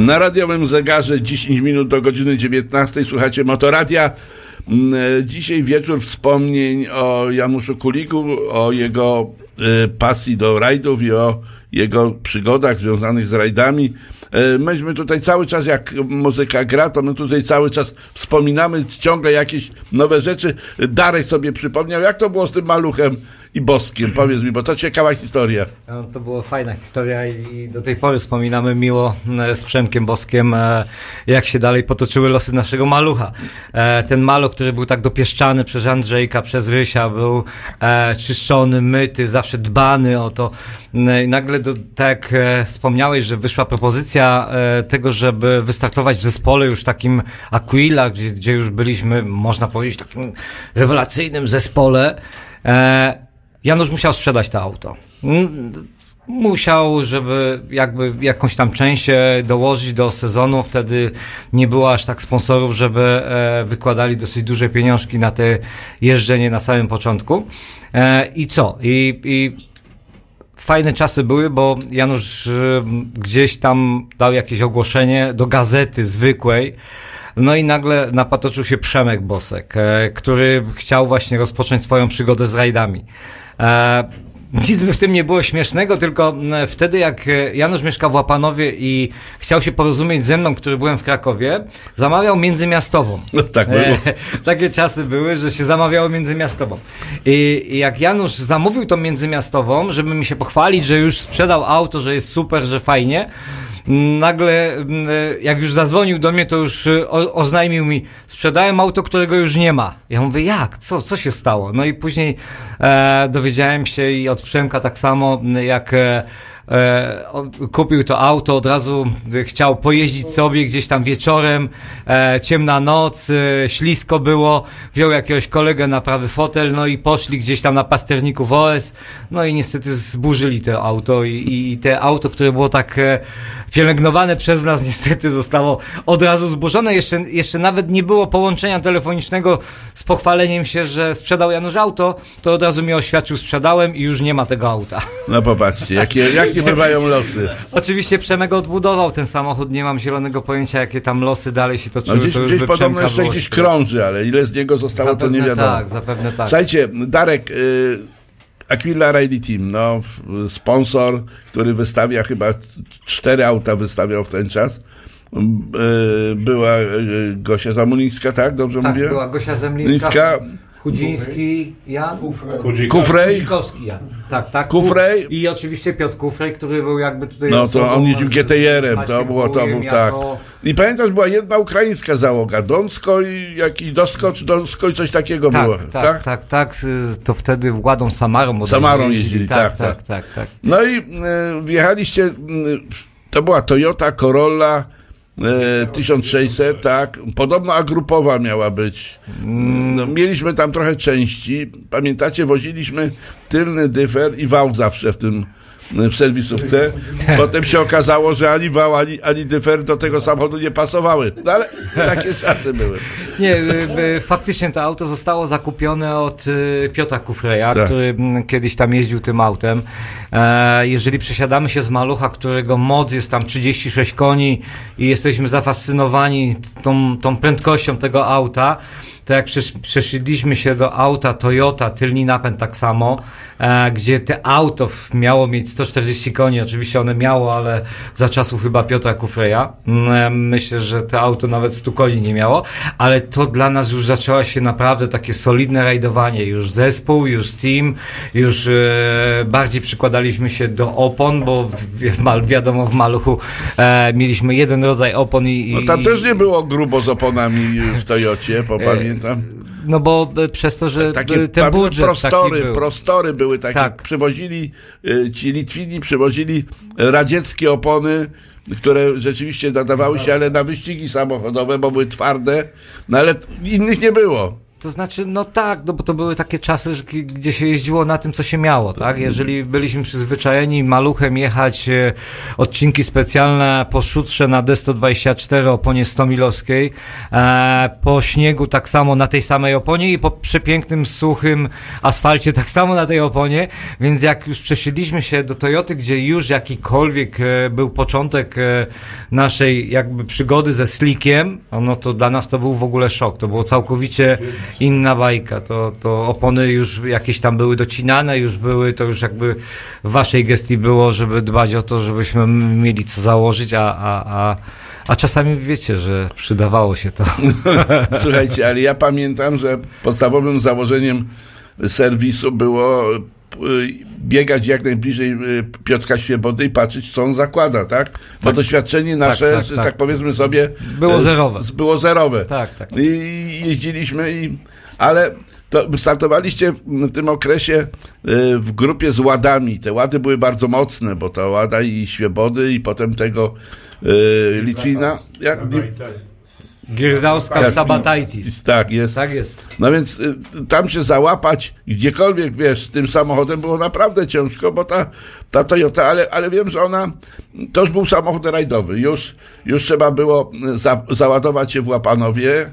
Speaker 2: Na radiowym zegarze 10 minut do godziny 19 słuchacie Motoradia. Mm, e, Dzisiaj wieczór wspomnień o Januszu Kuliku, o jego e, pasji do rajdów i o jego przygodach związanych z rajdami. E, Myśmy tutaj cały czas, jak muzyka gra, to my tutaj cały czas wspominamy ciągle jakieś nowe rzeczy. Darek sobie przypomniał, jak to było z tym maluchem i boskiem. Powiedz mi, bo to ciekawa historia.
Speaker 7: No, to była fajna historia i do tej pory wspominamy miło e, z Przemkiem Boskiem, e, jak się dalej potoczyły losy naszego malucha. E, Ten maluch, który był tak dopieszczany przez Andrzejka, przez Rysia, był czyszczony, myty, zawsze dbany o to. No I nagle, do, tak wspomniałeś, że wyszła propozycja tego, żeby wystartować w zespole już takim Aquila, gdzie, gdzie już byliśmy, można powiedzieć, takim rewelacyjnym zespole. Janusz musiał sprzedać to auto. Mm, Musiał, żeby jakby jakąś tam część dołożyć do sezonu, wtedy nie było aż tak sponsorów, żeby e, wykładali dosyć duże pieniążki na te jeżdżenie na samym początku. E, I co? I, i fajne czasy były, bo Janusz gdzieś tam dał jakieś ogłoszenie do gazety zwykłej. No i nagle napatoczył się Przemek Bosek, e, który chciał właśnie rozpocząć swoją przygodę z rajdami. E, nic by w tym nie było śmiesznego, tylko m, wtedy jak e, Janusz mieszkał w Łapanowie i chciał się porozumieć ze mną, który byłem w Krakowie, zamawiał międzymiastową.
Speaker 2: No tak było.
Speaker 7: E, takie czasy były, że się zamawiało międzymiastową. I, I jak Janusz zamówił tą międzymiastową, żeby mi się pochwalić, że już sprzedał auto, że jest super, że fajnie, nagle mm, jak już zadzwonił do mnie, to już o, oznajmił mi, sprzedałem auto, którego już nie ma. Ja mówię, jak? Co, co się stało? No i później e, dowiedziałem się i od Przemka tak samo, jak e, kupił to auto, od razu e, chciał pojeździć sobie gdzieś tam wieczorem, e, ciemna noc, e, ślisko było, wziął jakiegoś kolegę na prawy fotel, no i poszli gdzieś tam na pasterniku w OS, no i niestety zburzyli to auto i, i te auto, które było tak e, pielęgnowane przez nas, niestety zostało od razu zburzone, jeszcze, jeszcze nawet nie było połączenia telefonicznego z pochwaleniem się, że sprzedał Janusz auto, to od razu mi oświadczył, sprzedałem i już nie ma tego auta.
Speaker 2: No popatrzcie, jakie, jakie bywają losy.
Speaker 7: Oczywiście Przemek odbudował ten samochód, nie mam zielonego pojęcia, jakie tam losy dalej się toczyły.
Speaker 2: No gdzieś
Speaker 7: to już
Speaker 2: gdzieś podobno jeszcze
Speaker 7: było
Speaker 2: gdzieś krąży, ale ile z niego zostało, to nie
Speaker 7: Zapewne
Speaker 2: wiadomo.
Speaker 7: tak, zapewne tak.
Speaker 2: Słuchajcie, Darek, y, Aquila Rally Team, no, sponsor, który wystawia chyba cztery auta wystawiał w ten czas. Y, była y, Gosia Zamulińska, tak? Dobrze
Speaker 7: Tak,
Speaker 2: mówię?
Speaker 7: była Gosia Zemlińska,
Speaker 2: Lińska,
Speaker 7: Chudziński, Jan,
Speaker 2: Kufrej,
Speaker 7: Chudzikowski Jan. Tak, tak.
Speaker 2: Kufrej.
Speaker 7: I oczywiście Piotr Kufrej, który był jakby tutaj
Speaker 2: no to on jeździł GTR-em, to było, to był tak. I pamiętasz, była jedna ukraińska załoga, Donsko i jakiś Dosko, czy Donsko i coś takiego było,
Speaker 7: Tak, tak, tak, tak, to wtedy Władą Samarą
Speaker 2: Samarą jeździli, tak,
Speaker 7: tak,
Speaker 2: tak.
Speaker 7: tak, tak.
Speaker 2: No i e, wjechaliście, to była Toyota Corolla 1600, tak. Podobno agrupowa miała być. No, mieliśmy tam trochę części. Pamiętacie, woziliśmy tylny dyfer i wał zawsze w tym w serwisówce. Potem się okazało, że ani wał, ani, ani dyfer do tego samochodu nie pasowały. No ale takie czasy były.
Speaker 7: Nie, y, y, faktycznie to auto zostało zakupione od y, Piotra Kufreja,
Speaker 2: Tak.
Speaker 7: który mm, kiedyś tam jeździł tym autem. E, jeżeli przesiadamy się z malucha, którego moc jest tam 36 koni i jesteśmy zafascynowani tą, tą prędkością tego auta, to jak przesz, przeszliśmy się do auta Toyota, tylny napęd tak samo, e, gdzie te auto miało mieć 140 koni, oczywiście one miało, ale za czasów chyba Piotra Kufreja. Mm, Myślę, że to auto nawet 100 koni nie miało, ale to dla nas już zaczęło się naprawdę takie solidne rajdowanie. Już zespół, już team, już e, bardziej przykładaliśmy się do opon, bo w, w, wiadomo w maluchu e, mieliśmy jeden rodzaj opon i... i
Speaker 2: No tam też nie było grubo z oponami w Toyocie, bo pamiętam.
Speaker 7: No bo e, przez to, że
Speaker 2: Takie
Speaker 7: e, ten budżet
Speaker 2: prostory,
Speaker 7: był.
Speaker 2: prostory były takie.
Speaker 7: Tak.
Speaker 2: Przywozili, y, ci Litwini przywozili radzieckie opony, które rzeczywiście nadawały się, ale na wyścigi samochodowe, bo były twarde, no ale innych nie było.
Speaker 7: To znaczy, no tak, no bo to były takie czasy, gdzie się jeździło na tym, co się miało, tak? Jeżeli byliśmy przyzwyczajeni maluchem jechać e, odcinki specjalne po szutrze na D124 oponie 100 milowskiej, e, po śniegu tak samo na tej samej oponie i po przepięknym, suchym asfalcie tak samo na tej oponie, więc jak już przesiedliśmy się do Toyoty, gdzie już jakikolwiek e, był początek naszej jakby przygody ze slickiem, no to dla nas to był w ogóle szok, to było całkowicie inna bajka, to, to opony już jakieś tam były docinane, już były, to już jakby w waszej gestii było, żeby dbać o to, żebyśmy mieli co założyć, a, a, a, a czasami wiecie, że przydawało się to.
Speaker 2: Słuchajcie, ale ja pamiętam, że podstawowym założeniem serwisu było biegać jak najbliżej y, Piotrka Świebody i patrzeć, co on zakłada, tak? Bo doświadczenie nasze,
Speaker 7: tak,
Speaker 2: że
Speaker 7: tak.
Speaker 2: tak powiedzmy sobie...
Speaker 7: Było
Speaker 2: e,
Speaker 7: zerowe.
Speaker 2: z- Było zerowe.
Speaker 7: Tak, tak.
Speaker 2: I jeździliśmy i... Ale to startowaliście w tym okresie y, w grupie z Ładami. Te Łady były bardzo mocne, bo ta Łada i Świebody i potem tego y, Litwina... Jak,
Speaker 7: Giezdałska
Speaker 2: Tak.
Speaker 7: Sabataitis.
Speaker 2: tak, jest.
Speaker 7: Tak jest.
Speaker 2: No więc y, tam się załapać gdziekolwiek, wiesz, tym samochodem było naprawdę ciężko, bo ta, ta Toyota, ale, ale wiem, że ona, to już był samochód rajdowy. Już, już trzeba było y, za, załadować się w Łapanowie,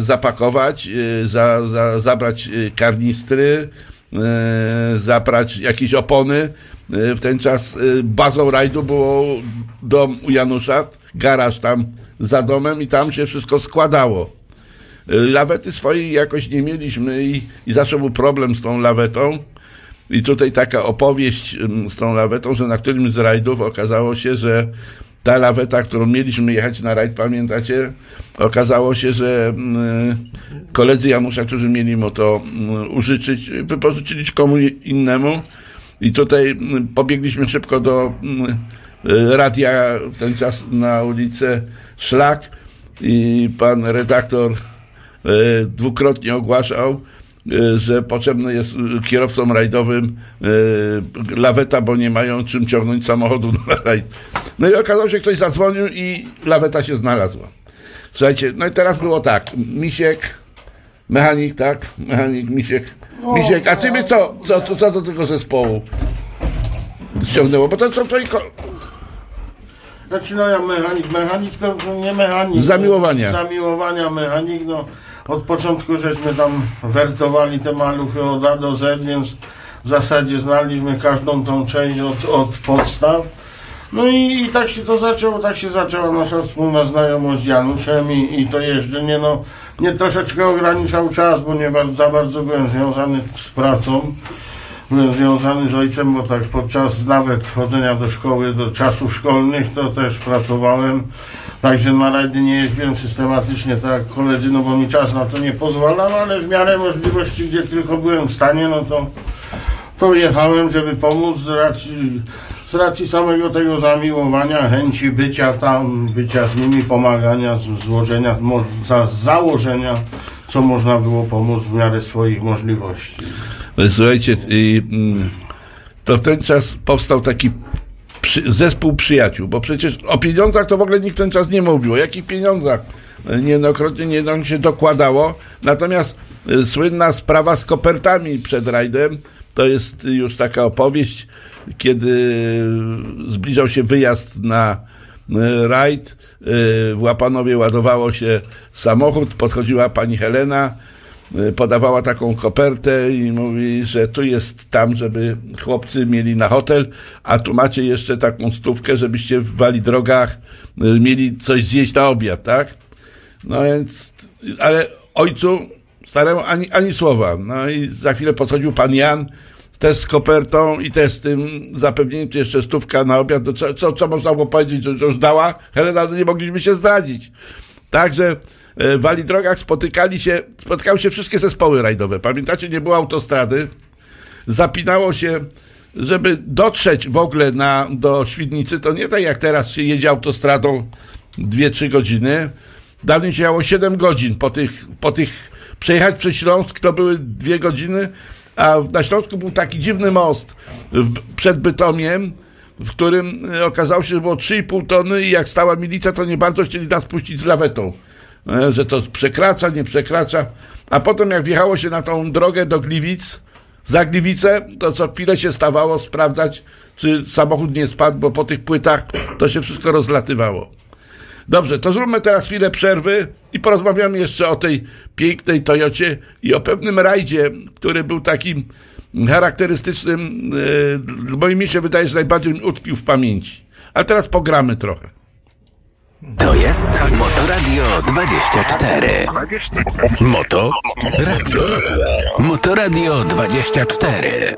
Speaker 2: y, zapakować, y, za, za, zabrać y, karnistry, y, zabrać jakieś opony. W ten czas bazą rajdu było dom u Janusza, garaż tam za domem i tam się wszystko składało. Lawety swojej jakoś nie mieliśmy i, i zawsze był problem z tą lawetą. I tutaj taka opowieść z tą lawetą, że na którymś z rajdów okazało się, że ta laweta, którą mieliśmy jechać na rajd, pamiętacie, okazało się, że mm, koledzy Janusza, którzy mieli mu to mm, użyczyć, wypożyczyli komu innemu i tutaj pobiegliśmy szybko do y, radia w ten czas na ulicę Szlak i pan redaktor e, dwukrotnie ogłaszał, e, że potrzebny jest kierowcom rajdowym laweta, bo nie mają czym ciągnąć samochodu na rajd. No i okazało się, że ktoś zadzwonił i laweta się znalazła. Słuchajcie, no i teraz było tak, Misiek, mechanik, tak, mechanik, Misiek, Misiek, a ty by co, co, co, co do tego zespołu ściągnęło, bo to co twoi
Speaker 13: Znaczy no ja mechanik, mechanik to nie mechanik.
Speaker 2: Z zamiłowania.
Speaker 13: Z zamiłowania mechanik, no od początku żeśmy tam wertowali te maluchy od A do Z, więc w zasadzie znaliśmy każdą tą część od, od podstaw. No i, i tak się to zaczęło, tak się zaczęła nasza wspólna znajomość z Januszem i, i to jeżdżenie, no mnie troszeczkę ograniczał czas, bo nie bardzo, za bardzo byłem związany z pracą. Byłem związany z ojcem, bo tak podczas nawet chodzenia do szkoły, do czasów szkolnych, to też pracowałem. Także na rajdy nie jeździłem systematycznie, tak koledzy, no bo mi czas na to nie pozwalał, ale w miarę możliwości, gdzie tylko byłem w stanie, no to, to jechałem, żeby pomóc z racji, z racji samego tego zamiłowania, chęci bycia tam, bycia z nimi, pomagania, złożenia, z założenia, co można było pomóc w miarę swoich możliwości.
Speaker 2: Słuchajcie, y, mm, to w ten czas powstał taki przy, zespół przyjaciół, bo przecież o pieniądzach to w ogóle nikt ten czas nie mówił. O jakich pieniądzach? Niejednokrotnie nie się dokładało. Natomiast y, słynna sprawa z kopertami przed rajdem, to jest już taka opowieść, kiedy zbliżał się wyjazd na e, rajd, e, w Łapanowie ładowało się samochód, podchodziła pani Helena, e, podawała taką kopertę i mówi, że tu jest tam, żeby chłopcy mieli na hotel, a tu macie jeszcze taką stówkę, żebyście w wali drogach mieli coś zjeść na obiad, tak? No więc, ale ojcu staremu ani, ani słowa. No i za chwilę podchodził pan Jan, też z kopertą i też z tym zapewnieniem, tu jeszcze stówka na obiad. No co, co, co można było powiedzieć, że, już dała? Helena, no nie mogliśmy się zdradzić. Także e, w Wali Drogach spotykali się, spotykały się wszystkie zespoły rajdowe. Pamiętacie, nie było autostrady. Zapinało się, żeby dotrzeć w ogóle na, do Świdnicy, to nie tak jak teraz się jedzie autostradą 2-3 godziny. Dawniej się jechało 7 godzin po tych, po tych przejechać przez Śląsk to były 2 godziny, a na Śląsku był taki dziwny most przed Bytomiem, w którym e, okazało się, że było 3,5 tony i jak stała milicja, to nie bardzo chcieli nas puścić z lawetą. E, Że to przekracza, nie przekracza. A potem jak wjechało się na tą drogę do Gliwic, za Gliwice, to co chwilę się stawało sprawdzać, czy samochód nie spadł, bo po tych płytach to się wszystko rozlatywało. Dobrze, to zróbmy teraz chwilę przerwy i porozmawiamy jeszcze o tej pięknej Toyocie i o pewnym rajdzie, który był takim charakterystycznym, yy, bo mi się wydaje, że najbardziej utkwił w pamięci. Ale teraz pogramy trochę.
Speaker 14: To jest Motoradio 24. Moto Radio. Motoradio 24.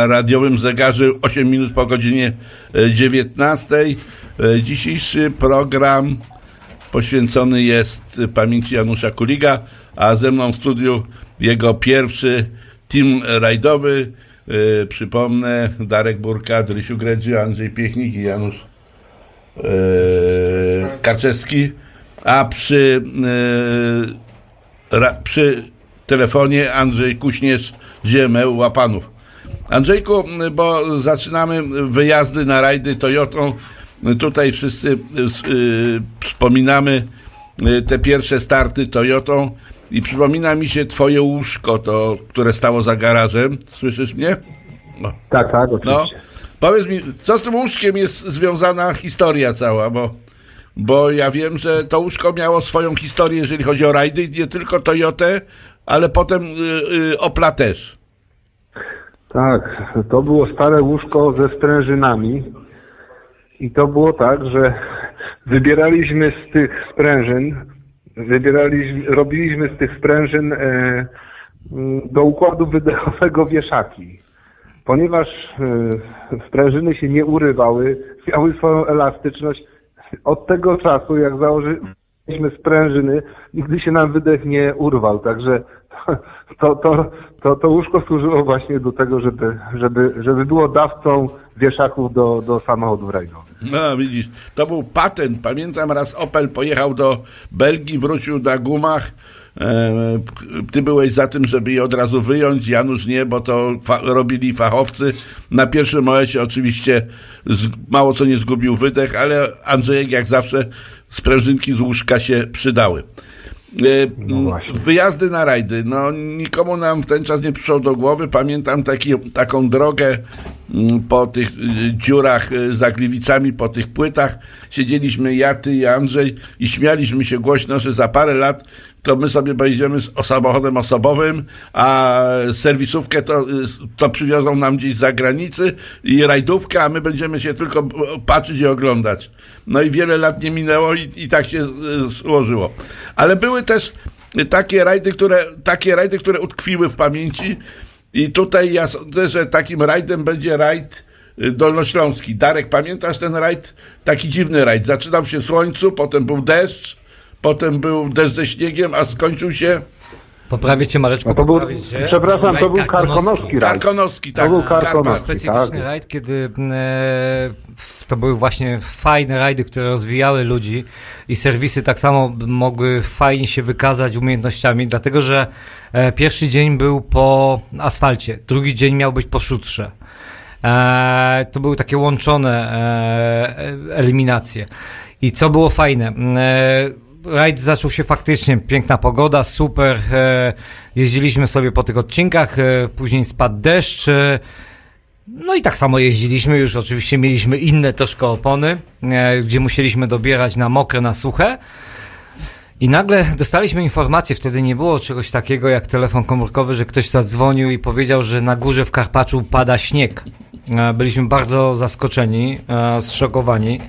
Speaker 2: na radiowym zegarze 8 minut po godzinie e, 19. E, Dzisiejszy program poświęcony jest pamięci Janusza Kuliga, a ze mną w studiu jego pierwszy team rajdowy. E, Przypomnę, Darek Burka, Rysiu Gredzi, Andrzej Piechnik i Janusz e, Karczewski, a przy, e, przy telefonie Andrzej Kuśnierz, Ziemeł, Łapanów. Andrzejku, bo zaczynamy wyjazdy na rajdy Toyotą. Tutaj wszyscy y, wspominamy y, te pierwsze starty Toyotą i przypomina mi się twoje łóżko, to, które stało za garażem. Słyszysz mnie? No.
Speaker 9: Tak, tak,
Speaker 2: No.
Speaker 9: oczywiście.
Speaker 2: Powiedz mi, co z tym łóżkiem jest związana historia cała, bo, bo ja wiem, że to łóżko miało swoją historię, jeżeli chodzi o rajdy, nie tylko Toyotę, ale potem y, y, Opla też.
Speaker 9: Tak, to było stare łóżko ze sprężynami i to było tak, że wybieraliśmy z tych sprężyn, wybieraliśmy, robiliśmy z tych sprężyn e, m, do układu wydechowego wieszaki. Ponieważ e, sprężyny się nie urywały, miały swoją elastyczność, od tego czasu, jak założyliśmy sprężyny, nigdy się nam wydech nie urwał, także to, to, to, to łóżko służyło właśnie do tego, żeby, żeby, żeby było dawcą wieszaków do, do samochodów rajdowych.
Speaker 2: No widzisz, to był patent. Pamiętam raz Opel pojechał do Belgii, wrócił na gumach. E, ty byłeś za tym, żeby je od razu wyjąć, Janusz nie, bo to fa- robili fachowcy. Na pierwszym momencie oczywiście mało co nie zgubił wydech, ale Andrzejek jak zawsze sprężynki z łóżka się przydały. E, wyjazdy na rajdy. No, nikomu nam w ten czas nie przyszło do głowy. Pamiętam taki, taką drogę po tych y, dziurach y, za Gliwicami, po tych płytach. Siedzieliśmy ja, ty i Andrzej i śmialiśmy się głośno, że za parę lat to my sobie pojedziemy z samochodem osobowym, a serwisówkę to, to przywiozą nam gdzieś z zagranicy i rajdówkę, a my będziemy się tylko patrzeć i oglądać. No i wiele lat nie minęło i, i tak się y, złożyło. Ale były też takie rajdy, które, takie rajdy, które utkwiły w pamięci i tutaj ja sądzę, że takim rajdem będzie rajd y, dolnośląski. Darek, pamiętasz ten rajd? Taki dziwny rajd. Zaczynał się słońcu, potem był deszcz, potem był deszcz ze śniegiem, a skończył się...
Speaker 7: Poprawię cię, Mareczku.
Speaker 9: No to był,
Speaker 7: poprawię cię.
Speaker 9: przepraszam, to był karkonoski rajd.
Speaker 2: Karkonoski, tak.
Speaker 9: To był
Speaker 2: Karpas.
Speaker 9: karkonoski,
Speaker 7: Specyficzny
Speaker 9: tak.
Speaker 7: rajd, kiedy e, to były właśnie fajne rajdy, które rozwijały ludzi i serwisy tak samo mogły fajnie się wykazać umiejętnościami, dlatego że e, pierwszy dzień był po asfalcie, drugi dzień miał być po szutrze. E, to były takie łączone e, e, eliminacje. I co było fajne? Rajd zaczął się faktycznie, piękna pogoda, super. E, jeździliśmy sobie po tych odcinkach, e, później spadł deszcz. E, no i tak samo jeździliśmy, już oczywiście mieliśmy inne troszkę opony, gdzie musieliśmy dobierać na mokre, na suche. I nagle dostaliśmy informację, wtedy nie było czegoś takiego jak telefon komórkowy, że ktoś zadzwonił i powiedział, że na górze w Karpaczu pada śnieg. Byliśmy bardzo zaskoczeni, zszokowani.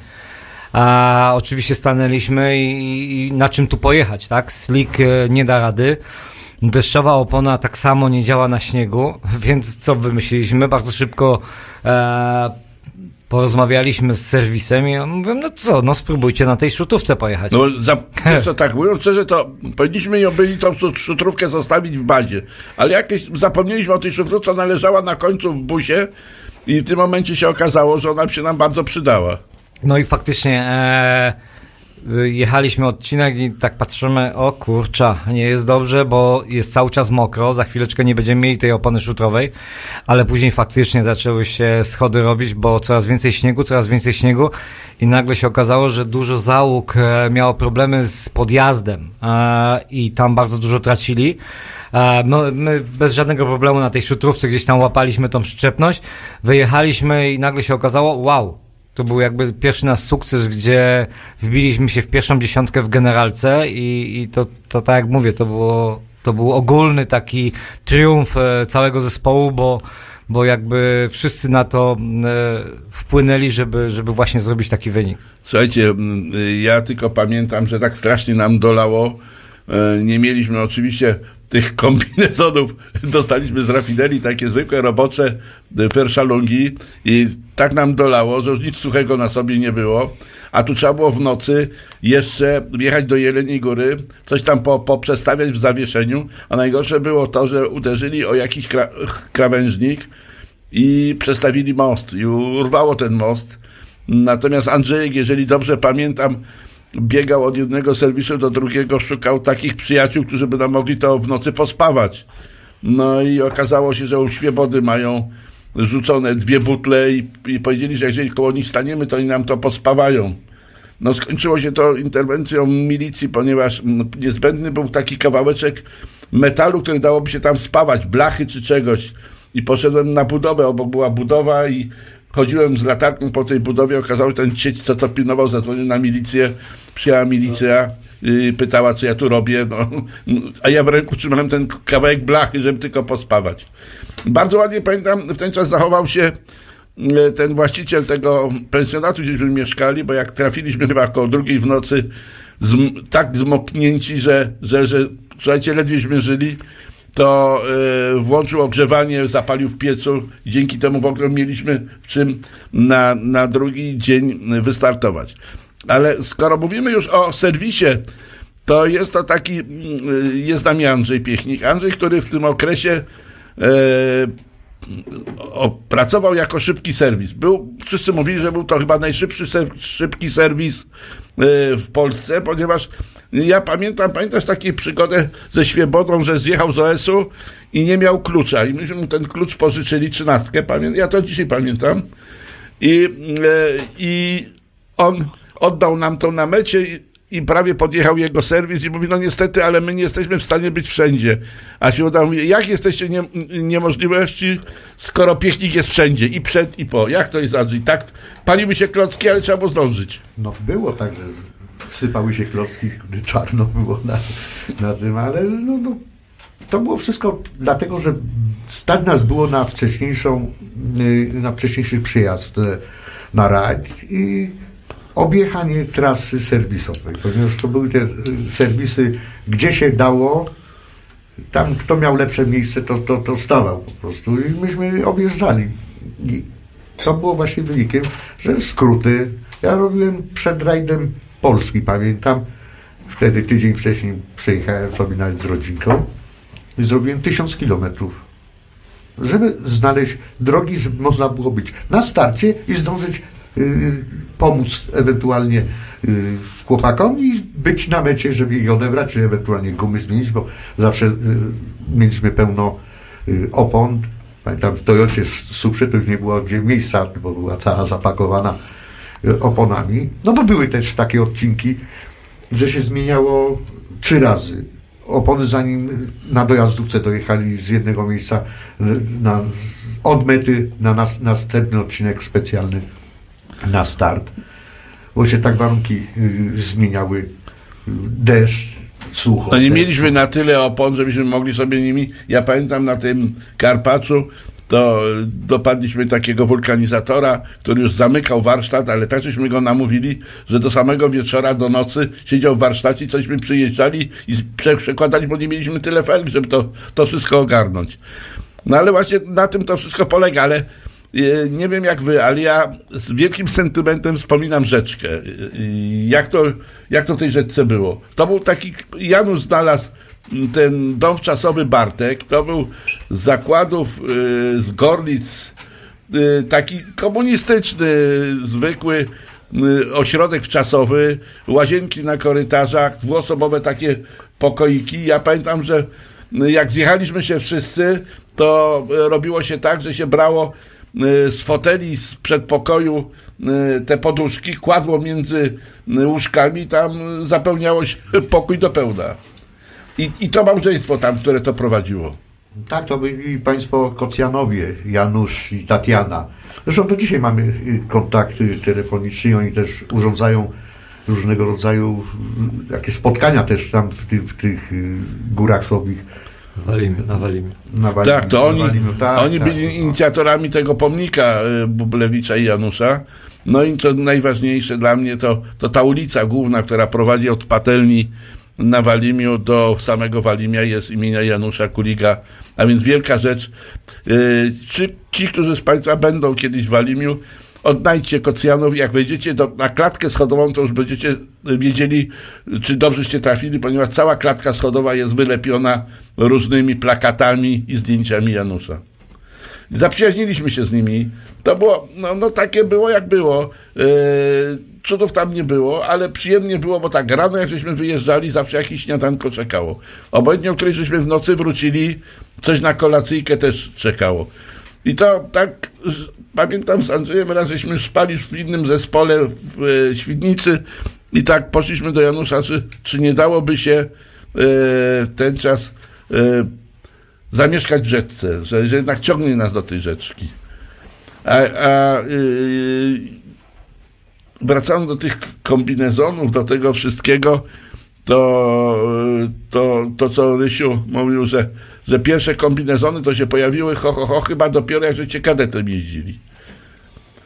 Speaker 7: A oczywiście stanęliśmy i, i na czym tu pojechać, tak? Slick e, nie da rady. Deszczowa opona tak samo nie działa na śniegu, więc co wymyśliliśmy? Bardzo szybko e, porozmawialiśmy z serwisem i on mówią, no co, no spróbujcie na tej szutówce pojechać.
Speaker 2: No, za, co, tak mówiąc szczerze, to powinniśmy ją byli tą szut- szutrówkę zostawić w bazie, ale jakieś zapomnieliśmy o tej szutrówce, ona leżała na końcu w busie i w tym momencie się okazało, że ona się nam bardzo przydała.
Speaker 7: No i faktycznie e, jechaliśmy odcinek i tak patrzymy, o kurcza, nie jest dobrze, bo jest cały czas mokro, za chwileczkę nie będziemy mieli tej opony szutrowej, ale później faktycznie zaczęły się schody robić, bo coraz więcej śniegu, coraz więcej śniegu i nagle się okazało, że dużo załóg e, miało problemy z podjazdem e, i tam bardzo dużo tracili. E, My, my bez żadnego problemu na tej szutrówce gdzieś tam łapaliśmy tą przyczepność, wyjechaliśmy i nagle się okazało, wow, to był jakby pierwszy nasz sukces, gdzie wbiliśmy się w pierwszą dziesiątkę w generalce i, i to, to tak jak mówię, to było, to był ogólny taki triumf e, całego zespołu, bo, bo jakby wszyscy na to e, wpłynęli, żeby, żeby właśnie zrobić taki wynik.
Speaker 2: Słuchajcie, ja tylko pamiętam, że tak strasznie nam dolało. E, Nie mieliśmy oczywiście tych kombinezonów dostaliśmy z rafinerii, takie zwykłe robocze ferszalungi i tak nam dolało, że już nic suchego na sobie nie było, a tu trzeba było w nocy jeszcze wjechać do Jeleniej Góry, coś tam po, poprzestawiać w zawieszeniu, a najgorsze było to, że uderzyli o jakiś kra krawężnik i przestawili most i urwało ten most. Natomiast Andrzejek, jeżeli dobrze pamiętam, biegał od jednego serwisu do drugiego, szukał takich przyjaciół, którzy by nam mogli to w nocy pospawać. No i okazało się, że u Świebody mają rzucone dwie butle i, i powiedzieli, że jeżeli koło nich staniemy, to oni nam to pospawają. No skończyło się to interwencją milicji, ponieważ niezbędny był taki kawałeczek metalu, który dałoby się tam spawać, blachy czy czegoś. I poszedłem na budowę, obok była budowa i chodziłem z latarką po tej budowie, okazało się, ten cieć, co to pilnował, zadzwonił na milicję, przyjęła milicja, i pytała, co ja tu robię, no, a ja w ręku trzymałem ten kawałek blachy, żeby tylko pospawać. Bardzo ładnie pamiętam, w ten czas zachował się e, ten właściciel tego pensjonatu, gdzieśmy mieszkali, bo jak trafiliśmy chyba około drugiej w nocy, tak zmoknięci, że, że, że słuchajcie, ledwieśmy żyli, to e, włączył ogrzewanie, zapalił w piecu i dzięki temu w ogóle mieliśmy w czym na, na drugi dzień wystartować. Ale skoro mówimy już o serwisie, to jest to taki, y, jest z nami Andrzej Piechnik. Andrzej, który w tym okresie o, pracował jako szybki serwis. Był, wszyscy mówili, że był to chyba najszybszy ser, szybki serwis e, w Polsce, ponieważ ja pamiętam, pamiętasz taką przygodę ze Świebodą, że zjechał z OS-u i nie miał klucza i myśmy mu ten klucz pożyczyli, trzynastkę, ja to dzisiaj pamiętam i, e, i on oddał nam to na mecie i, i prawie podjechał jego serwis i mówi, no niestety, ale my nie jesteśmy w stanie być wszędzie. A się udało mówi, jak jesteście nie, niemożliwości, skoro piechnik jest wszędzie, i przed, i po. Jak to jest, Andrzej? Tak, paliły się klocki, ale trzeba było zdążyć.
Speaker 12: No było tak, że sypały się klocki, gdy czarno było na, na tym, ale no, no, to było wszystko dlatego, że stać nas było na wcześniejszą, y, na wcześniejszy przyjazd y, na rajd i objechanie trasy serwisowej, ponieważ to były te y, serwisy, gdzie się dało, tam kto miał lepsze miejsce, to, to, to stawał po prostu i myśmy objeżdżali. I to było właśnie wynikiem, że skróty. Ja robiłem przed rajdem Polski, pamiętam. Wtedy tydzień wcześniej przejechałem sobie nawet z rodzinką i zrobiłem tysiąc kilometrów. Żeby znaleźć drogi, żeby można było być na starcie i zdążyć y, pomóc ewentualnie y, chłopakom i być na mecie, żeby ich odebrać, czy ewentualnie gumy zmienić, bo zawsze y, mieliśmy pełno y, opon. Pamiętam w Toyocie Suprze to już nie było gdzie miejsca, bo była cała zapakowana oponami. No bo były też takie odcinki, że się zmieniało trzy razy. Opony zanim na dojazdówce dojechali z jednego miejsca y, na, od mety na nas, następny odcinek specjalny na start, bo się tak warunki y, zmieniały. Y, Deszcz, sucho.
Speaker 2: No nie mieliśmy na tyle opon, żebyśmy mogli sobie nimi. Ja pamiętam na tym Karpaczu, to dopadliśmy takiego wulkanizatora, który już zamykał warsztat, ale tak żeśmy go namówili, że do samego wieczora, do nocy siedział w warsztacie i cośmy przyjeżdżali i prze- przekładali, bo nie mieliśmy tyle felg, żeby to, to wszystko ogarnąć. No ale właśnie na tym to wszystko polega, ale e, nie wiem jak wy, ale ja z wielkim sentymentem wspominam rzeczkę. Jak to, jak to tej rzeczce było? To był taki, Janusz znalazł ten dom wczasowy Bartek, to był z zakładów y, z Gorlic, y, taki komunistyczny, zwykły y, ośrodek wczasowy, łazienki na korytarzach, dwuosobowe takie pokoiki. Ja pamiętam, że y, jak zjechaliśmy się wszyscy, to y, robiło się tak, że się brało y, z foteli z przedpokoju te poduszki, kładło między łóżkami, tam zapełniało się pokój do pełna. I, I to małżeństwo tam, które to prowadziło.
Speaker 12: Tak, to byli państwo Kocjanowie, Janusz i Tatiana. Zresztą do dzisiaj mamy y, kontakty telefoniczne oni też urządzają różnego rodzaju takie spotkania też tam w tych, w tych y, górach słowich.
Speaker 7: Walimy, nawalimy.
Speaker 12: Nawalimy,
Speaker 2: tak, to oni,
Speaker 12: nawalimy, tak,
Speaker 2: oni
Speaker 12: tak.
Speaker 2: byli inicjatorami tego pomnika y, Bublewicza i Janusza. No i co najważniejsze dla mnie to, to ta ulica główna, która prowadzi od patelni na Walimiu do samego Walimia jest imienia Janusza Kuliga, a więc wielka rzecz. Yy, Czy ci, którzy z Państwa będą kiedyś w Walimiu, odnajdźcie Kocjanów. Jak wejdziecie do, na klatkę schodową, to już będziecie wiedzieli, czy dobrzeście trafili, ponieważ cała klatka schodowa jest wylepiona różnymi plakatami i zdjęciami Janusza. Zaprzyjaźniliśmy się z nimi. To było, no, no takie było jak było. Yy, cudów tam nie było, ale przyjemnie było, bo tak rano jak żeśmy wyjeżdżali, zawsze jakieś śniadanko czekało. Obojętnie, o której żeśmy w nocy wrócili, coś na kolacyjkę też czekało. I to tak, pamiętam z Andrzejem raz, żeśmy spali w innym zespole w e, Świdnicy i tak poszliśmy do Janusza, czy, czy nie dałoby się e, ten czas zamieszkać w rzeczce, że, że jednak ciągnie nas do tej rzeczki. A, a yy, wracając do tych kombinezonów, do tego wszystkiego, to, to, to co Rysiu mówił, że, że pierwsze kombinezony to się pojawiły ho, ho, ho, chyba dopiero jak żeście kadetem jeździli.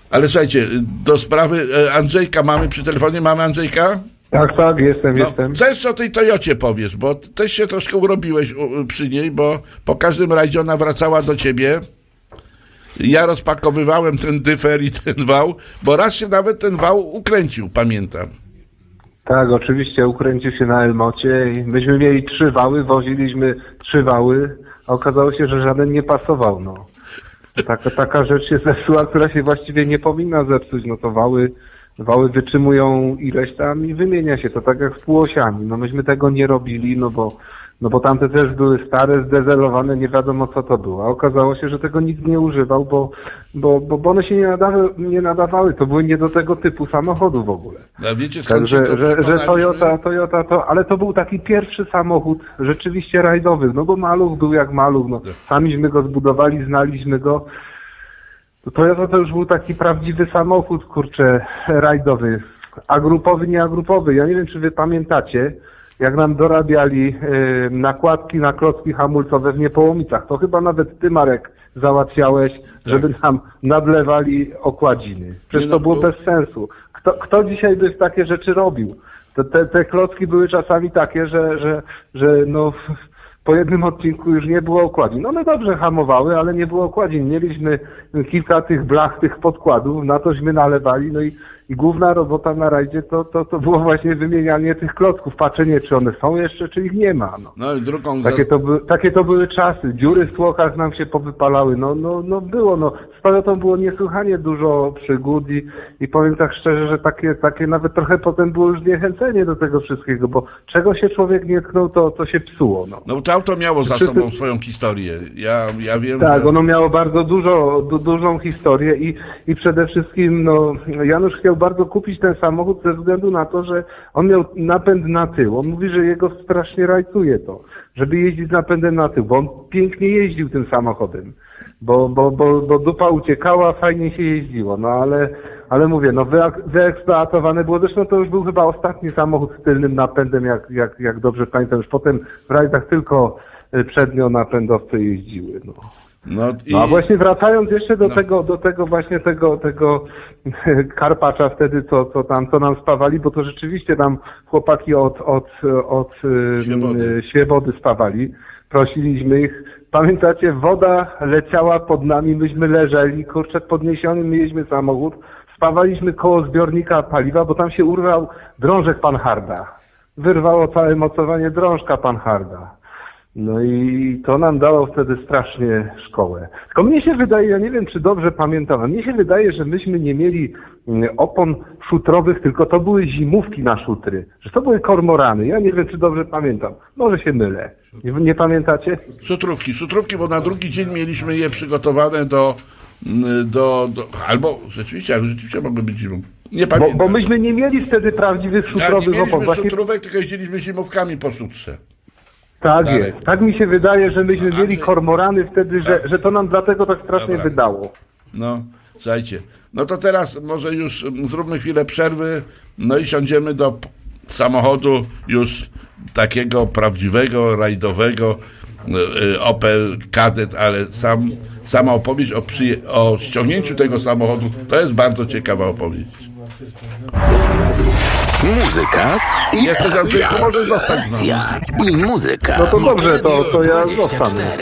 Speaker 2: Ale słuchajcie, do sprawy e, Andrzejka mamy przy telefonie, mamy Andrzejka?
Speaker 9: Tak, tak, jestem,
Speaker 2: No,
Speaker 9: jestem.
Speaker 2: Co jeszcze o tej Toyocie powiesz, bo też się troszkę urobiłeś przy niej, bo po każdym rajdzie ona wracała do ciebie. Ja rozpakowywałem ten dyfer i ten wał, bo raz się nawet ten wał ukręcił, pamiętam.
Speaker 9: Tak, oczywiście ukręcił się na Elmocie i myśmy mieli trzy wały, woziliśmy trzy wały, a okazało się, że żaden nie pasował, no. Taka, taka rzecz się zepsuła, która się właściwie nie powinna zepsuć, no to wały, wały wytrzymują ileś tam i wymienia się to tak jak z półosiami. No myśmy tego nie robili, no bo, no bo tamte też były stare, zdezelowane, nie wiadomo co to było. A okazało się, że tego nikt nie używał, bo, bo, bo, bo one się nie nadawały, nie nadawały, to były nie do tego typu samochodu w ogóle.
Speaker 2: A wiecie skąd
Speaker 9: Także,
Speaker 2: to
Speaker 9: że, że? Toyota, Toyota to, ale to był taki pierwszy samochód rzeczywiście rajdowy, no bo maluch był jak maluch, no. Samiśmy go zbudowali, znaliśmy go. To Toyota to już był taki prawdziwy samochód, kurczę, rajdowy. A grupowy, nie agrupowy. Ja nie wiem, czy wy pamiętacie, jak nam dorabiali e, nakładki na klocki hamulcowe w Niepołomicach. To chyba nawet ty, Marek, załatwiałeś, żeby nam nadlewali okładziny. Przecież
Speaker 2: Nie,
Speaker 9: to
Speaker 2: no,
Speaker 9: było
Speaker 2: bo-
Speaker 9: bez sensu. Kto, kto dzisiaj by takie rzeczy robił? Te, te, te klocki były czasami takie, że, że, że no, po jednym odcinku już nie było okładzin. No one dobrze hamowały, ale nie było okładzin. Mieliśmy kilka tych blach, tych podkładów, na tośmy nalewali, no i, i główna robota na rajdzie to, to, to było właśnie wymienianie tych klocków, patrzenie czy one są jeszcze, czy ich nie ma. No.
Speaker 2: No i drugą
Speaker 9: Takie to, by, takie to były czasy. Dziury w tłokach nam się powypalały. No, no, no było, no. Z Toyotą było niesłychanie dużo przygód i, i powiem tak szczerze, że takie, takie nawet trochę potem było już zniechęcenie do tego wszystkiego, bo czego się człowiek nie tknął, to, to się psuło, no.
Speaker 2: No to auto miało za
Speaker 9: Wszyscy-
Speaker 2: sobą swoją historię. Ja, ja wiem,
Speaker 9: Tak,
Speaker 2: że...
Speaker 9: ono miało bardzo dużo, du, dużą historię i, i przede wszystkim no, Janusz chciał bardzo kupić ten samochód ze względu na to, że on miał napęd na tył. On mówi, że jego strasznie rajcuje to, żeby jeździć z napędem na tył, bo on pięknie jeździł tym samochodem. Bo, bo, bo, bo dupa uciekała, fajnie się jeździło, no ale, ale mówię, no wyek- wyeksploatowane było, zresztą to już był chyba ostatni samochód z tylnym napędem, jak, jak, jak dobrze pamiętam, już potem w rajdach tylko y, przednio napędowce jeździły, no.
Speaker 2: No, i...
Speaker 9: No a właśnie wracając jeszcze do tego, do tego właśnie tego, tego karpacza wtedy, co, co tam, co nam spawali, bo to rzeczywiście tam chłopaki od, od, od Świebody. Świebody spawali. Prosiliśmy ich. Pamiętacie, woda leciała pod nami, myśmy leżeli, kurczę, podniesiony mieliśmy samochód, spawaliśmy koło zbiornika paliwa, bo tam się urwał drążek Panharda. Wyrwało całe mocowanie drążka Panharda. No i to nam dało wtedy strasznie szkołę. Tylko mnie się wydaje, ja nie wiem czy dobrze pamiętam, ale mnie się wydaje, że myśmy nie mieli mm, opon szutrowych, tylko to były zimówki na szutry. Że to były kormorany. Ja nie wiem czy dobrze pamiętam. Może się mylę. Nie, nie pamiętacie?
Speaker 2: Sutrówki, sutrówki, bo na drugi dzień mieliśmy je przygotowane do, mm, do, do albo rzeczywiście, ale rzeczywiście mogły być zimą. Nie
Speaker 9: Bo,
Speaker 2: pamiętam.
Speaker 9: bo myśmy nie mieli wtedy prawdziwych
Speaker 2: Ja, nie
Speaker 9: szutrowych opon.
Speaker 2: mieliśmy
Speaker 9: Właśnie
Speaker 2: tylko jeździliśmy zimówkami po sutrze.
Speaker 9: Tak
Speaker 2: Dalej.
Speaker 9: jest. Tak mi się wydaje, że myśmy mieli kormorany wtedy, że, że to nam dlatego tak strasznie
Speaker 2: Dobra.
Speaker 9: wydało.
Speaker 2: No, słuchajcie. No to teraz może już mm, zróbmy chwilę przerwy, no i siądziemy do samochodu już takiego prawdziwego, rajdowego y, y, Opel Kadett, ale sam, sama opowieść o, przyje- o ściągnięciu tego samochodu to jest bardzo ciekawa opowieść.
Speaker 1: Muzyka i
Speaker 2: Jak to, to możesz zostać.
Speaker 1: I muzyka.
Speaker 15: No to dobrze, to, to ja zostanę.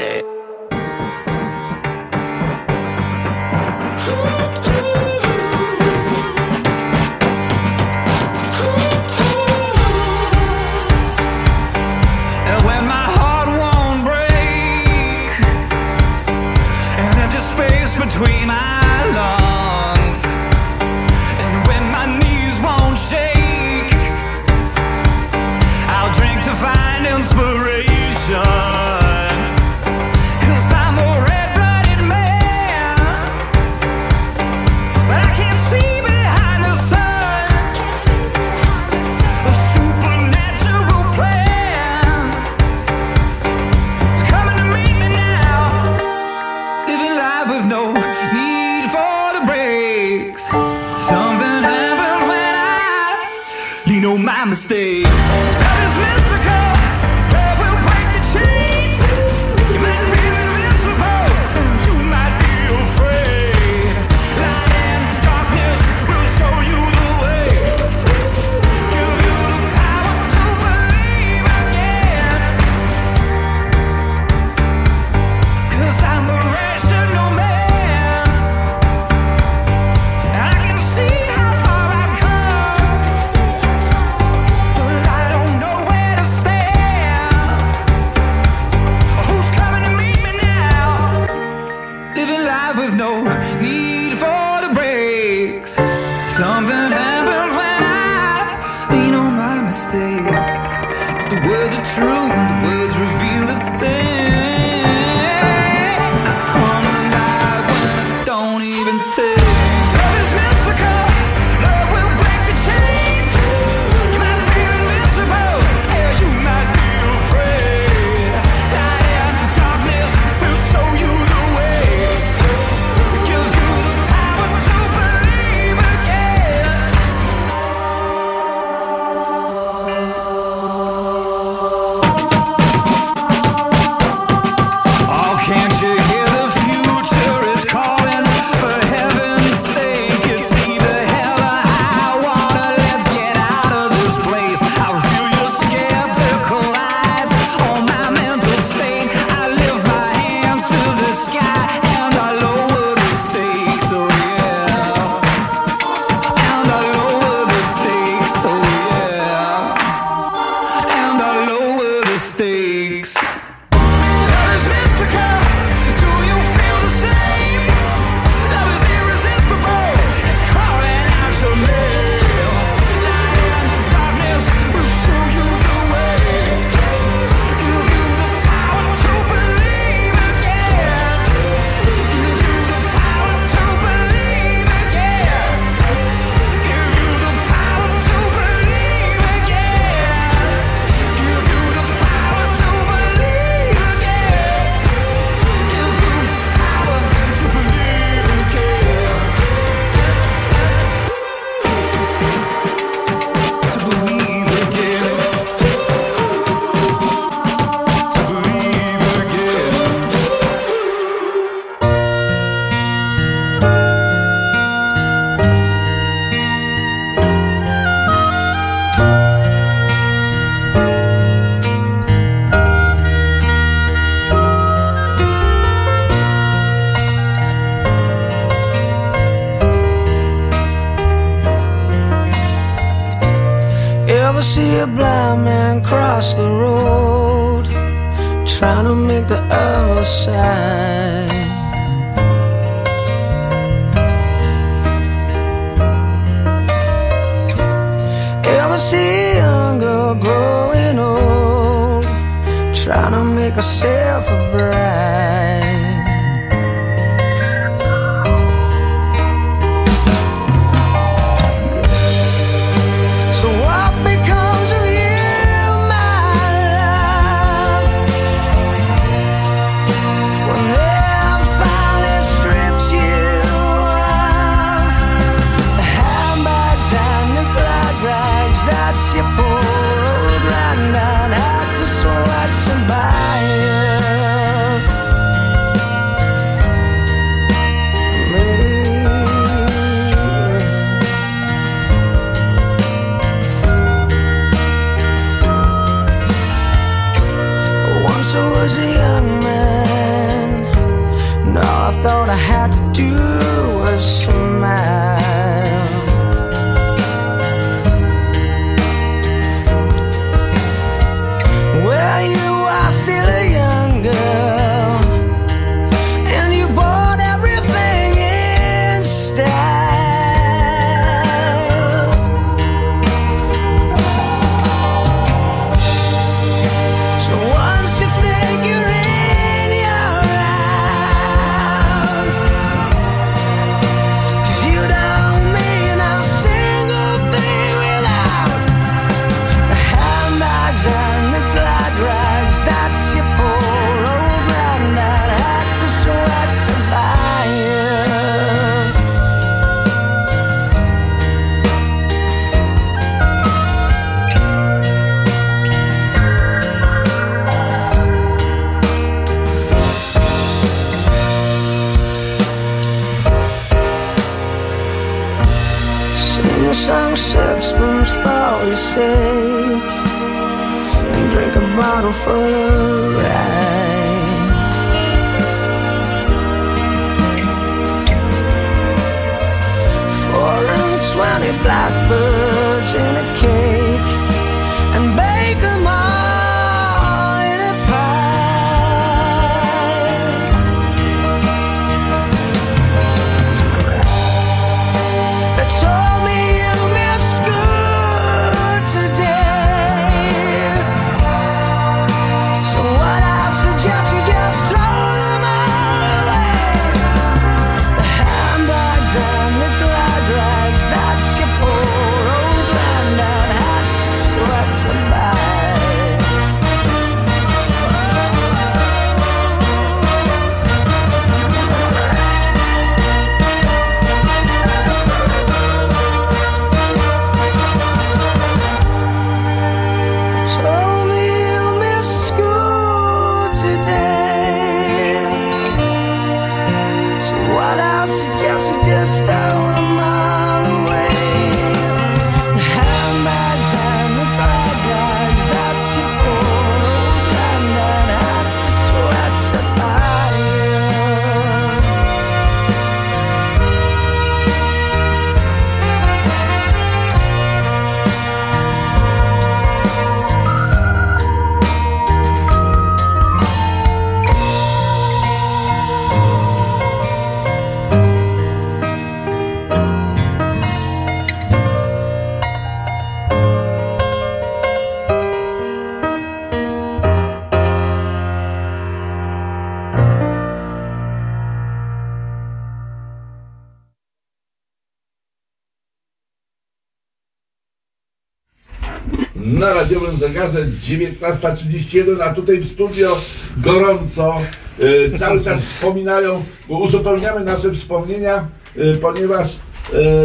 Speaker 2: Zegarze 19.31, a tutaj w studio gorąco. Y, cały czas wspominają, uzupełniamy nasze wspomnienia, y, ponieważ y,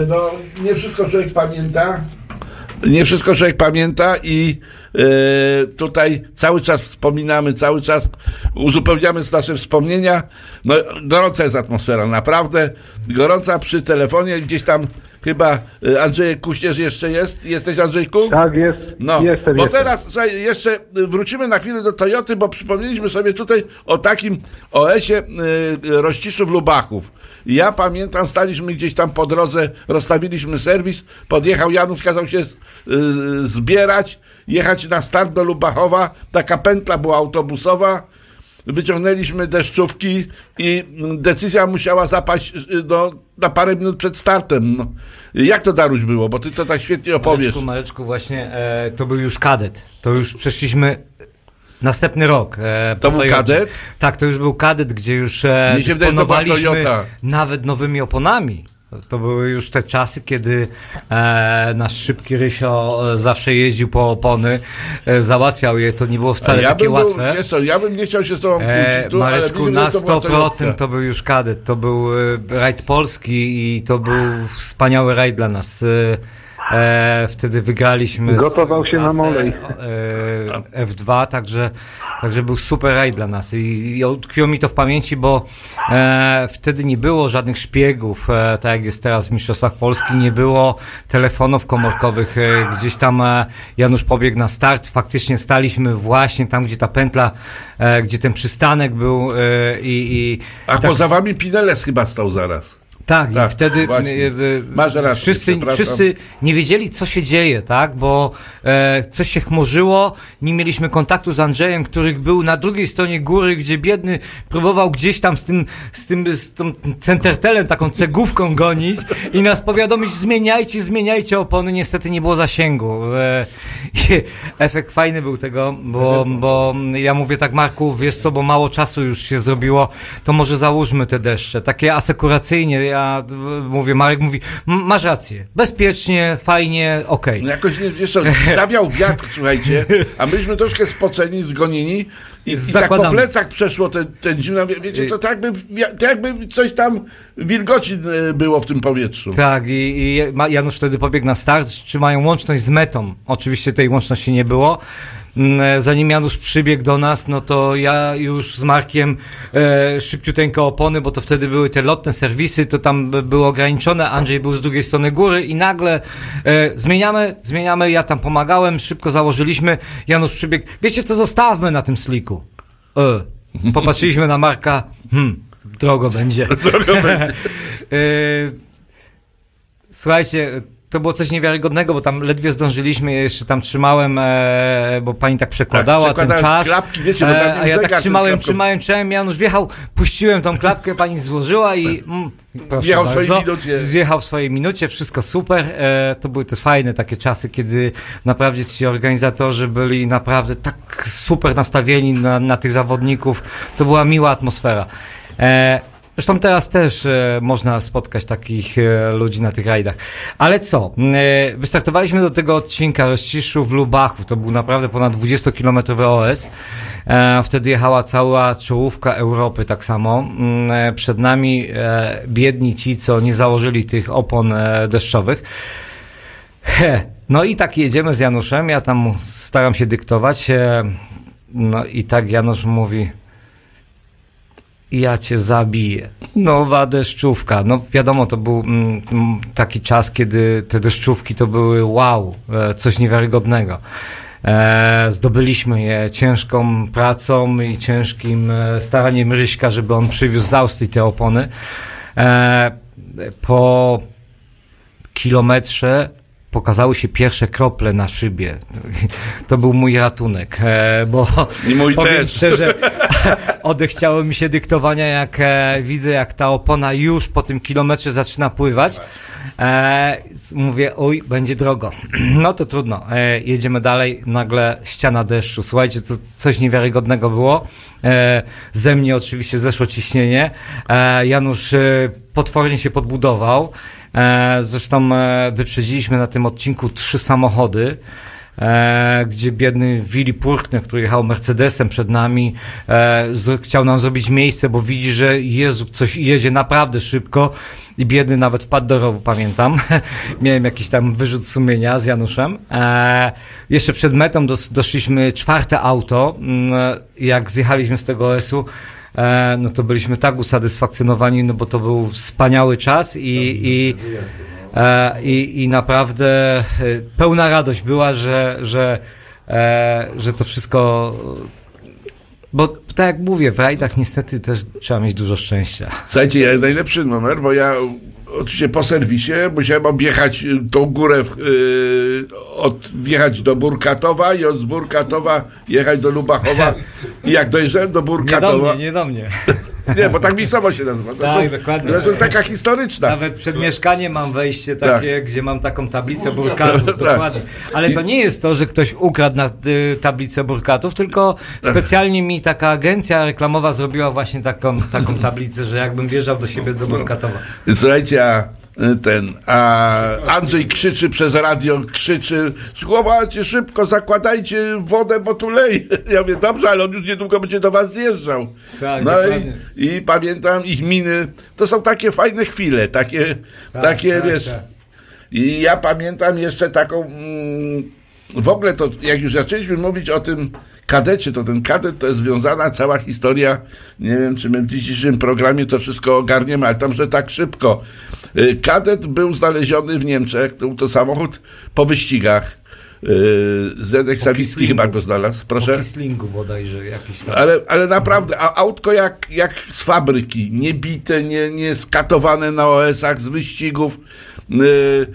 Speaker 2: no, nie wszystko człowiek pamięta. Nie wszystko człowiek pamięta i tutaj cały czas wspominamy, cały czas uzupełniamy nasze wspomnienia. No, gorąca jest atmosfera, naprawdę gorąca przy telefonie, gdzieś tam chyba y, Andrzej Kuśnierz jeszcze jest. Jesteś Andrzejku?
Speaker 9: Tak, jest.
Speaker 2: No,
Speaker 9: jestem,
Speaker 2: bo
Speaker 9: jestem.
Speaker 2: teraz słuchaj, jeszcze wrócimy na chwilę do Toyoty, bo przypomnieliśmy sobie tutaj o takim OS-ie y, Rościszów Lubachów. Ja pamiętam, staliśmy gdzieś tam po drodze, rozstawiliśmy serwis, podjechał Janusz, kazał się y, zbierać, jechać na start do Lubachowa, taka pętla była autobusowa, wyciągnęliśmy deszczówki i decyzja musiała zapaść y, no, na parę minut przed startem. No. Jak to Daruś było? Bo ty to tak świetnie opowiesz.
Speaker 7: Mareczku, Mareczku, właśnie e, to był już kadet. To już przeszliśmy następny rok. E,
Speaker 2: To był
Speaker 7: Toyocie.
Speaker 2: kadet?
Speaker 7: Tak, to już był kadet, gdzie już e, dysponowaliśmy nawet nowymi oponami. To były już te czasy, kiedy e, nasz szybki Rysio e, zawsze jeździł po opony, e, załatwiał je, to nie było wcale
Speaker 2: ja
Speaker 7: takie
Speaker 2: bym
Speaker 7: łatwe.
Speaker 2: Był, wiesz co, ja bym nie chciał się z tobą
Speaker 7: E,
Speaker 2: tu,
Speaker 7: Mareczku, na
Speaker 2: że to była
Speaker 7: 100%
Speaker 2: Toyotka.
Speaker 7: to był już kadet. To był e, rajd polski i to był wspaniały rajd dla nas. E, E, wtedy wygraliśmy.
Speaker 9: Gotował się na molej.
Speaker 7: E, F2, także, także był super rajd dla nas i, i utkwiło mi to w pamięci, bo e, wtedy nie było żadnych szpiegów, e, tak jak jest teraz w Mistrzostwach Polski, nie było telefonów komórkowych, e, gdzieś tam e, Janusz pobiegł na start, faktycznie staliśmy właśnie tam, gdzie ta pętla, e, gdzie ten przystanek był e, i, i
Speaker 2: A
Speaker 7: tak
Speaker 2: poza wami Pineles chyba stał zaraz.
Speaker 7: Tak, i wtedy
Speaker 2: właśnie.
Speaker 7: e, e,
Speaker 2: Masz rację,
Speaker 7: wszyscy, wszyscy nie wiedzieli, co się dzieje, tak? Bo e, coś się chmurzyło, nie mieliśmy kontaktu z Andrzejem, który był na drugiej stronie góry, gdzie biedny próbował gdzieś tam z tym, z tym, z tą centertelem, taką cegówką gonić i nas powiadomić, zmieniajcie, zmieniajcie opony. Niestety nie było zasięgu. E, efekt fajny był tego, bo, bo ja mówię tak, Marku, wiesz co, bo mało czasu już się zrobiło, to może załóżmy te deszcze. Takie asekuracyjnie, ja mówię, Marek mówi, "M- masz rację, bezpiecznie, fajnie, okej.
Speaker 2: No jakoś, nie, wiesz co, zawiał wiatr, słuchajcie, a myśmy troszkę spoceni, zgonieni i, i tak po plecach przeszło ten, ten zimno. Wie- Wiecie, to tak tak jakby coś tam wilgoci e, było w tym powietrzu.
Speaker 7: Tak, i, i Janusz wtedy pobiegł na start, czy mają łączność z metą. Oczywiście tej łączności nie było. Mm, Zanim Janusz przybiegł do nas, no to ja już z Markiem e, szybciuteńko opony, bo to wtedy były te lotne serwisy, to tam było ograniczone, Andrzej był z drugiej strony góry i nagle e, zmieniamy, zmieniamy, ja tam pomagałem, szybko założyliśmy, Janusz przybiegł, wiecie co, zostawmy na tym sliku. E, popatrzyliśmy na Marka, hmm, drogo będzie.
Speaker 2: Drogo będzie.
Speaker 7: E, Słuchajcie, to było coś niewiarygodnego, bo tam ledwie zdążyliśmy, jeszcze tam trzymałem, e, bo pani tak przekładała
Speaker 2: Tak,
Speaker 7: ten czas.
Speaker 2: klapki, wiecie, bo
Speaker 7: e, a ja tak trzymałem, trzymałem, trzymałem, Janusz wjechał, puściłem tą klapkę, pani złożyła i mm, proszę
Speaker 2: Wjechał w swojej
Speaker 7: bardzo,
Speaker 2: minucie.
Speaker 7: Zjechał w swojej minucie, wszystko super. E, to były też fajne takie czasy, kiedy naprawdę ci organizatorzy byli naprawdę tak super nastawieni na, na tych zawodników. To była miła atmosfera. E, Zresztą teraz też e, można spotkać takich e, ludzi na tych rajdach. Ale co? E, wystartowaliśmy do tego odcinka rozciszu w Lubachu. To był naprawdę ponad 20-kilometrowy OS. Wtedy jechała cała czołówka Europy tak samo. Mm, przed nami biedni ci, co nie założyli tych opon deszczowych. No i tak jedziemy z Januszem. Ja tam staram się dyktować. No i tak Janusz mówi ja cię zabiję. Nowa deszczówka. No wiadomo, to był mm, mm, taki czas, kiedy te deszczówki to były wow, e, coś niewiarygodnego. E, zdobyliśmy je ciężką pracą i ciężkim e, staraniem Ryśka, żeby on przywiózł z Austrii te opony. Po kilometrze pokazały się pierwsze krople na szybie. To był mój ratunek, e, bo
Speaker 2: I mój
Speaker 7: powiem
Speaker 2: też.
Speaker 7: szczerze, odechciało mi się dyktowania, jak e, widzę, jak ta opona już po tym kilometrze zaczyna pływać. E, mówię, oj, będzie drogo. No to trudno. Jedziemy dalej, nagle ściana deszczu. Słuchajcie, to coś niewiarygodnego było. Ze mnie oczywiście zeszło ciśnienie. Janusz potwornie się podbudował. E, zresztą e, wyprzedziliśmy na tym odcinku trzy samochody. E, gdzie biedny Willy Purkner, który jechał Mercedesem przed nami, e, z, chciał nam zrobić miejsce, bo widzi, że Jezu, coś jedzie naprawdę szybko i biedny nawet wpadł do rowu, pamiętam. Miałem jakiś tam wyrzut sumienia z Januszem. E, jeszcze przed metą dos, doszliśmy czwarte auto. Mm, Jak zjechaliśmy z tego OS-u, e, no to byliśmy tak usatysfakcjonowani, no bo to był wspaniały czas i, i E, i, I naprawdę e, pełna radość była, że, że, e, że to wszystko. Bo tak jak mówię, w rajdach niestety też trzeba mieć dużo szczęścia.
Speaker 2: Słuchajcie, ja najlepszy numer, bo ja oczywiście po serwisie musiałem objechać tą górę, w, y, od, wjechać do Burkatowa i od Burkatowa jechać do Lubachowa. I jak dojeżdżałem do
Speaker 7: Nie do
Speaker 2: Burkatowa...
Speaker 7: mnie, nie do mnie.
Speaker 2: Nie, bo tak miejscowość się nazywa. To,
Speaker 7: Tak,
Speaker 2: to,
Speaker 7: dokładnie.
Speaker 2: To jest taka historyczna.
Speaker 7: Nawet przed mieszkaniem mam wejście takie, gdzie mam taką tablicę burkatów,
Speaker 2: Tak.
Speaker 7: dokładnie. Ale to nie jest to, że ktoś ukradł na y, tablicę burkatów, tylko specjalnie mi taka agencja reklamowa zrobiła właśnie taką, taką tablicę, że jakbym wjeżdżał do siebie do Burkatowa.
Speaker 2: Słuchajcie, a ten, a Andrzej krzyczy przez radio, krzyczy, słuchajcie, szybko zakładajcie wodę, bo tu leje. Ja mówię, dobrze, ale on już niedługo będzie do was zjeżdżał.
Speaker 7: Tak,
Speaker 2: no i, i pamiętam ich miny, to są takie fajne chwile, takie,
Speaker 7: Tak,
Speaker 2: takie
Speaker 7: tak,
Speaker 2: wiesz,
Speaker 7: tak.
Speaker 2: I ja pamiętam jeszcze taką, mm, w ogóle to, jak już zaczęliśmy mówić o tym kadecie, to ten kadet to jest związana cała historia, nie wiem, czy my w dzisiejszym programie to wszystko ogarniemy, ale tam, że tak szybko. Y, Kadet był znaleziony w Niemczech, to był to samochód po wyścigach. Y, Zedek Sawicki chyba go znalazł, proszę.
Speaker 7: Po Kislingu bodajże jakiś tam.
Speaker 2: Ale, ale naprawdę, a autko jak, jak z fabryki, nie bite, nie, nie skatowane na OS-ach z wyścigów. Yy,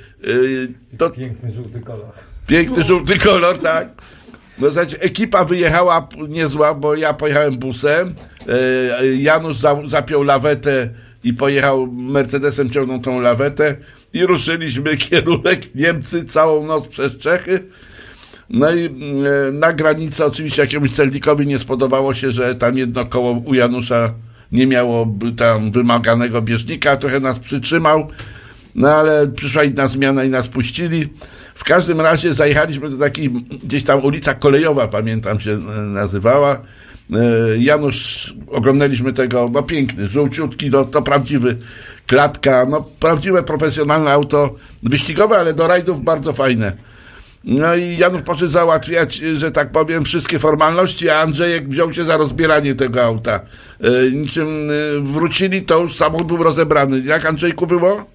Speaker 2: to
Speaker 7: Piękny żółty kolor.
Speaker 2: piękny żółty kolor, tak. No znaczy, ekipa wyjechała niezła, bo ja pojechałem busem, Janusz za, zapiął lawetę i pojechał Mercedesem, ciągnął tą lawetę i ruszyliśmy kierunek Niemcy całą noc przez Czechy. No i e, na granicy oczywiście jakiemuś celnikowi nie spodobało się, że tam jedno koło u Janusza nie miało tam wymaganego bieżnika, trochę nas przytrzymał, no ale przyszła inna zmiana i nas puścili. W każdym razie zajechaliśmy do takiej gdzieś tam ulica Kolejowa, pamiętam się e, nazywała. E, Janusz, oglądaliśmy tego, no piękny, żółciutki, no, to prawdziwy klatka, no prawdziwe profesjonalne auto wyścigowe, ale do rajdów bardzo fajne. No i Janusz poszedł załatwiać, że tak powiem, wszystkie formalności, a Andrzejek wziął się za rozbieranie tego auta. E, niczym e, wrócili, to już samochód był rozebrany. Jak Andrzejku było?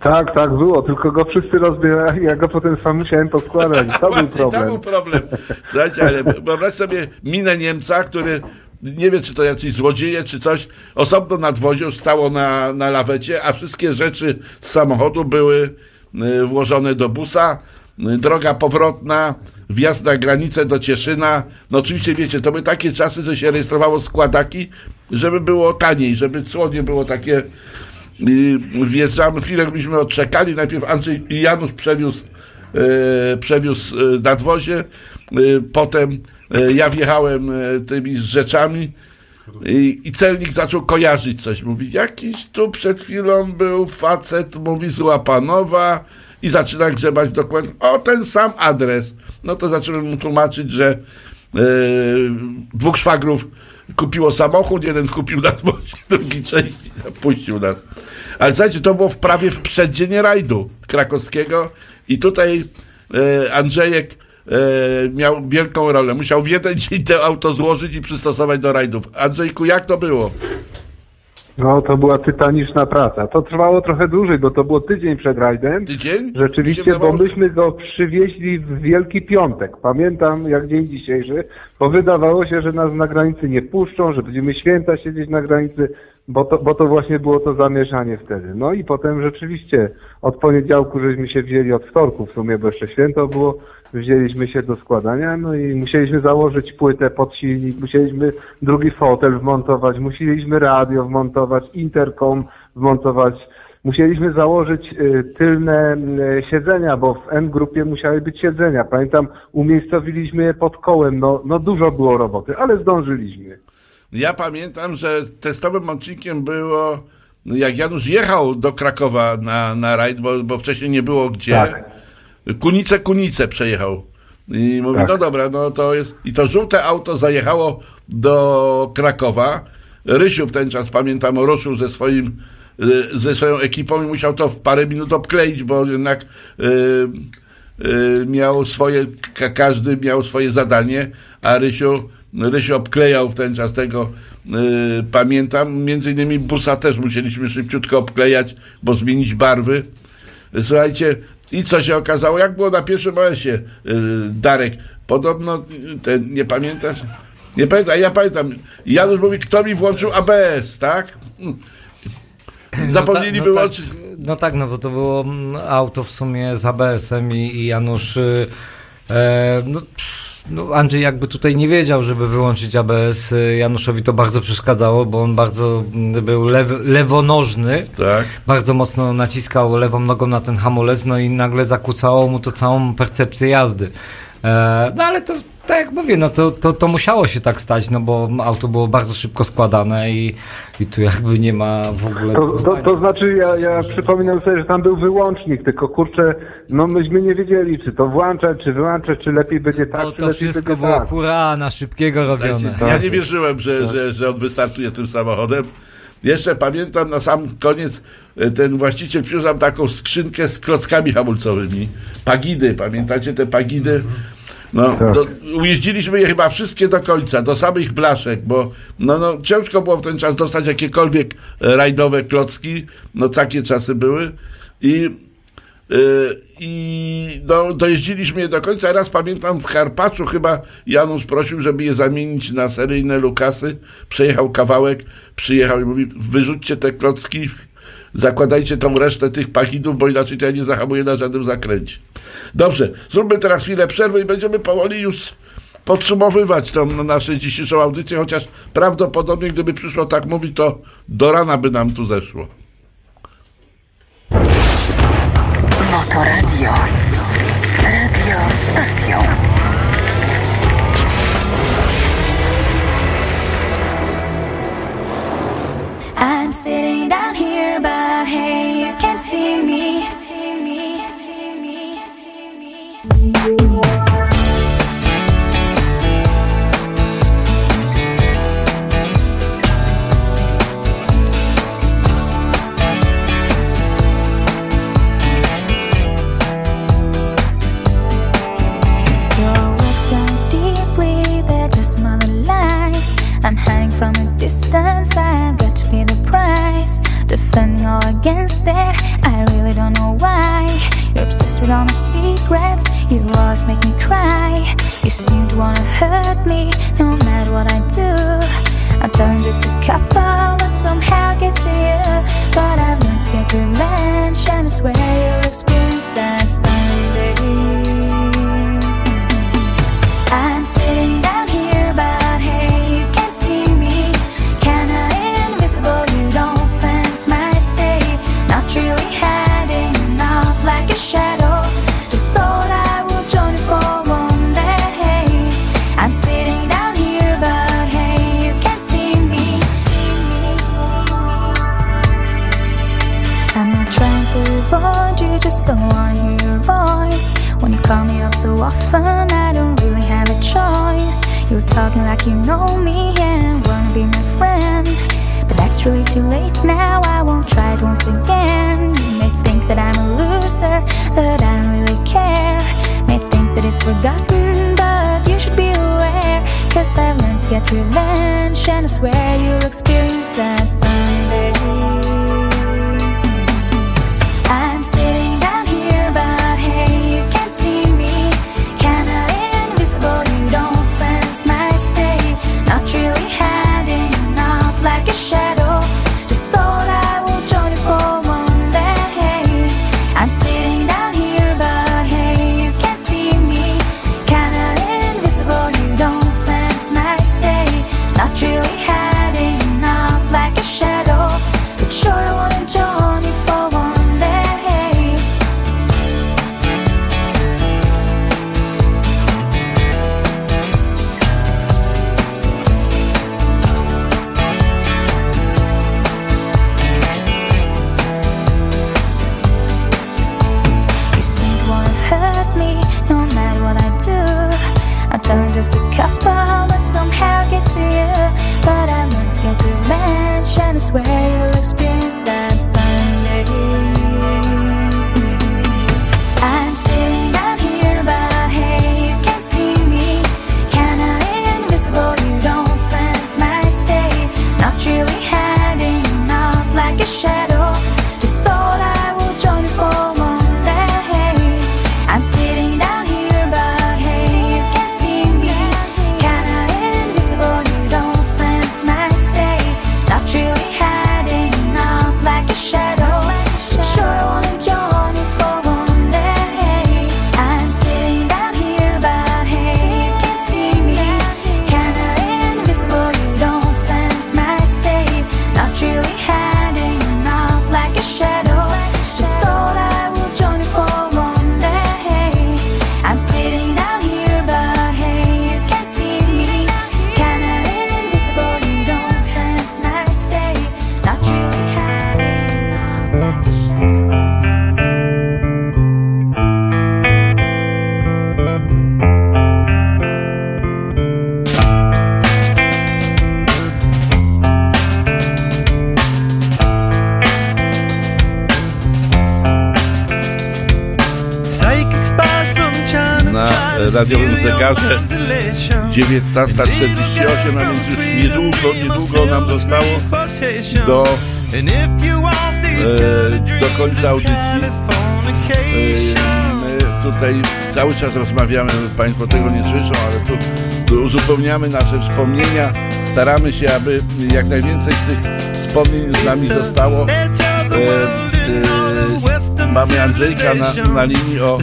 Speaker 9: Tak, tak było, tylko go wszyscy rozbierali, ja go potem sam musiałem poskładać. To był
Speaker 2: Właśnie,
Speaker 9: problem.
Speaker 2: To był problem. Słuchajcie, ale wyobraź sobie minę Niemca, który nie wie, czy to jacyś złodzieje, czy coś, osobno nadwoził, stało na, na lawecie, a wszystkie rzeczy z samochodu były y, włożone do busa. Droga powrotna, wjazd na granicę do Cieszyna. No oczywiście wiecie, to były takie czasy, że się rejestrowało składaki, żeby było taniej, żeby cło nie było takie wjeżdżamy, chwilę byśmy odczekali. Najpierw Andrzej Janusz przewiózł, e, przewiózł e, nadwozie, e, potem ja wjechałem tymi rzeczami i, i celnik zaczął kojarzyć coś. Mówi, jakiś tu przed chwilą był facet, mówi z Łapanowa i zaczyna grzebać dokument. O, ten sam adres. No to zacząłem mu tłumaczyć, że e, dwóch szwagrów kupiło samochód, jeden kupił nadwozie, drugi część puścił nas. Ale słuchajcie, to było w prawie w przeddzień rajdu krakowskiego i tutaj e, Andrzejek e, miał wielką rolę. Musiał w jeden dzień to auto złożyć i przystosować do rajdów. Andrzejku, jak to było?
Speaker 9: No, to była tytaniczna praca. To trwało trochę dłużej, bo to było tydzień przed rajdem.
Speaker 2: Tydzień?
Speaker 9: Rzeczywiście, bo myśmy go przywieźli w Wielki Piątek. Pamiętam jak dzień dzisiejszy, bo wydawało się, że nas na granicy nie puszczą, że będziemy święta siedzieć na granicy, bo to, bo to właśnie było to zamieszanie wtedy. No i potem rzeczywiście od poniedziałku żeśmy się wzięli, od wtorku w sumie, bo jeszcze święto było, wzięliśmy się do składania, no i musieliśmy założyć płytę pod silnik, musieliśmy drugi fotel wmontować, musieliśmy radio wmontować, interkom wmontować, musieliśmy założyć y, tylne y, siedzenia, bo w N-grupie musiały być siedzenia. Pamiętam, umiejscowiliśmy je pod kołem, no, no dużo było roboty, ale zdążyliśmy.
Speaker 2: Ja pamiętam, że testowym odcinkiem było, no jak Janusz jechał do Krakowa na, na rajd, bo, bo wcześniej nie było gdzie.
Speaker 9: Tak.
Speaker 2: Kunice, Kunice przejechał. I mówi,
Speaker 9: Tak.
Speaker 2: no dobra, no to jest. I to żółte auto zajechało do Krakowa. Rysiu w ten czas, pamiętam, ruszył ze swoim y, ze swoją ekipą i musiał to w parę minut obkleić, bo jednak y, y, miał swoje, ka- każdy miał swoje zadanie, a Rysiu, Rysiu obklejał w ten czas tego, y, pamiętam, między innymi busa też musieliśmy szybciutko obklejać, bo zmienić barwy. Słuchajcie, i co się okazało? Jak było na pierwszym OS-ie, yy, Darek? Podobno, yy, ten, nie pamiętasz? Nie pamiętam, ja pamiętam. Janusz mówi, kto mi włączył ABS, tak? Zapomnieli
Speaker 7: no, ta, no,
Speaker 2: wyłączyć.
Speaker 7: tak, no tak, no bo to było mm, auto w sumie z ABS-em i, i Janusz... y, E, no, pff, no Andrzej jakby tutaj nie wiedział, żeby wyłączyć ABS. y, Januszowi to bardzo przeszkadzało, bo on bardzo mm, był lew, lewonożny.
Speaker 2: Tak.
Speaker 7: Bardzo mocno naciskał lewą nogą na ten hamulec, no i nagle zakłócało mu to całą percepcję jazdy. E, no ale to, tak jak mówię, no to, to, to musiało się tak stać, no bo auto było bardzo szybko składane i, i tu jakby nie ma w ogóle...
Speaker 9: To, to, to znaczy, ja, ja przypominam sobie, że tam był wyłącznik, tylko kurczę, no myśmy nie wiedzieli, czy to włączać, czy wyłączać, czy lepiej będzie tak, czy
Speaker 7: to wszystko było
Speaker 9: tak.
Speaker 7: hura na szybkiego robione.
Speaker 2: Ja nie wierzyłem, że, że, że on wystartuje tym samochodem. Jeszcze pamiętam na sam koniec e, ten właściciel przyniósł taką skrzynkę z klockami hamulcowymi. Pagidy, pamiętacie te pagidy? No, do, ujeździliśmy je chyba wszystkie do końca, do samych blaszek, bo no, no, ciężko było w ten czas dostać jakiekolwiek rajdowe klocki, no takie czasy były i I no, dojeździliśmy je do końca. Raz pamiętam w Karpaczu chyba Janusz prosił, żeby je zamienić na seryjne Lukasy. Przejechał kawałek, przyjechał i mówi, wyrzućcie te klocki, zakładajcie tą resztę tych pachidów, bo inaczej to ja nie zahamuję na żadnym zakręcie. Dobrze, zróbmy teraz chwilę przerwy i będziemy powoli już podsumowywać tą naszą dzisiejszą audycję, chociaż prawdopodobnie gdyby przyszło tak mówić, to do rana by nam tu zeszło.
Speaker 4: Motoradio. Radio z pasją.
Speaker 16: I'm sitting down here, but hey, you can't see me. From a distance, I've got to pay the price. Defending all against that, I really don't know why. You're obsessed with all my secrets, you always make me cry. You seem to wanna hurt me, no matter what I do. I'm telling just a couple, but somehow gets to you. But I've learned to get revenge, and I swear you'll experience that often, I don't really have a choice. You're talking like you know me and wanna be my friend. But that's really too late now, I won't try it once again. You may think that I'm a loser, but I don't really care. May think that it's forgotten, but you should be aware. Cause I've learned to get revenge, and I swear you'll experience that someday. 15.48, a
Speaker 2: więc już niedługo, niedługo nam zostało do, e, do końca audycji. E, my tutaj cały czas rozmawiamy, Państwo tego nie słyszą, ale tu, tu uzupełniamy nasze wspomnienia. Staramy się, aby jak najwięcej z tych wspomnień z nami zostało. E, e, mamy Andrzejka na, na linii o...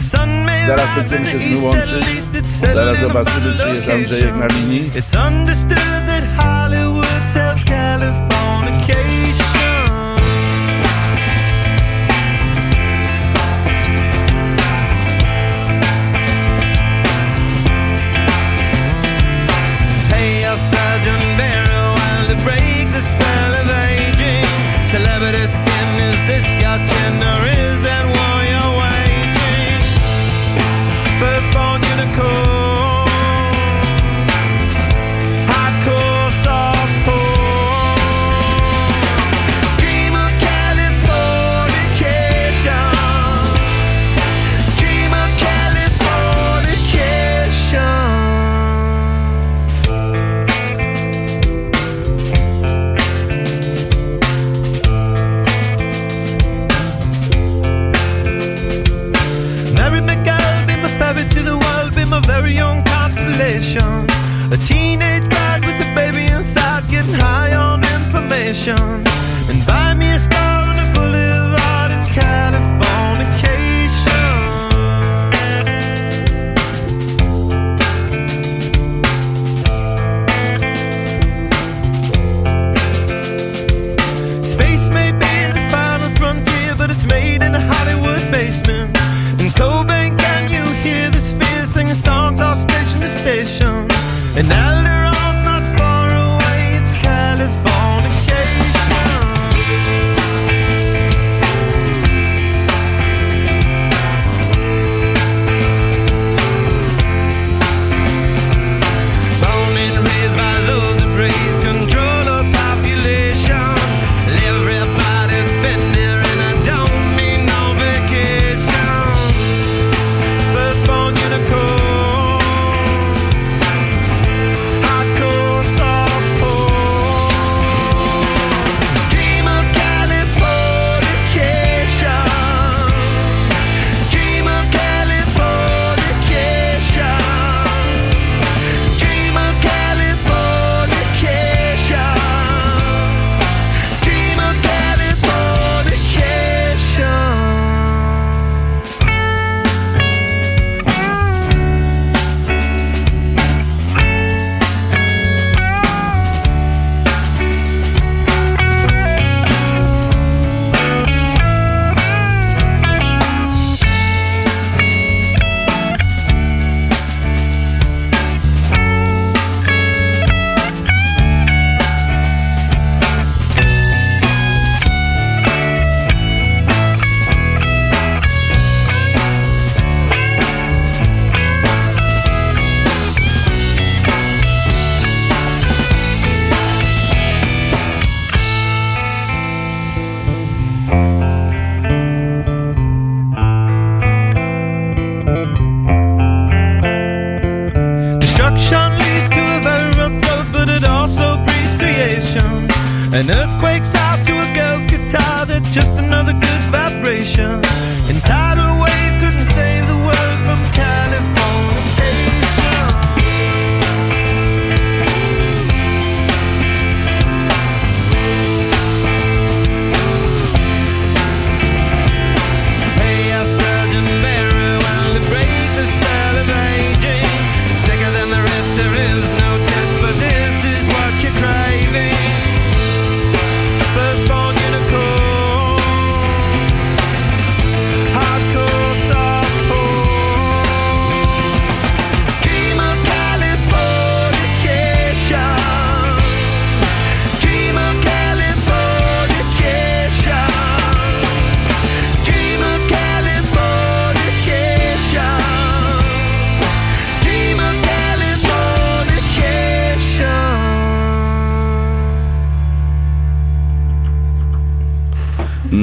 Speaker 2: Zaraz będziemy się z wyłączyć. Zaraz zobaczymy, czy jest Andrzejek na linii.
Speaker 6: It's understood that Hollywood sells California.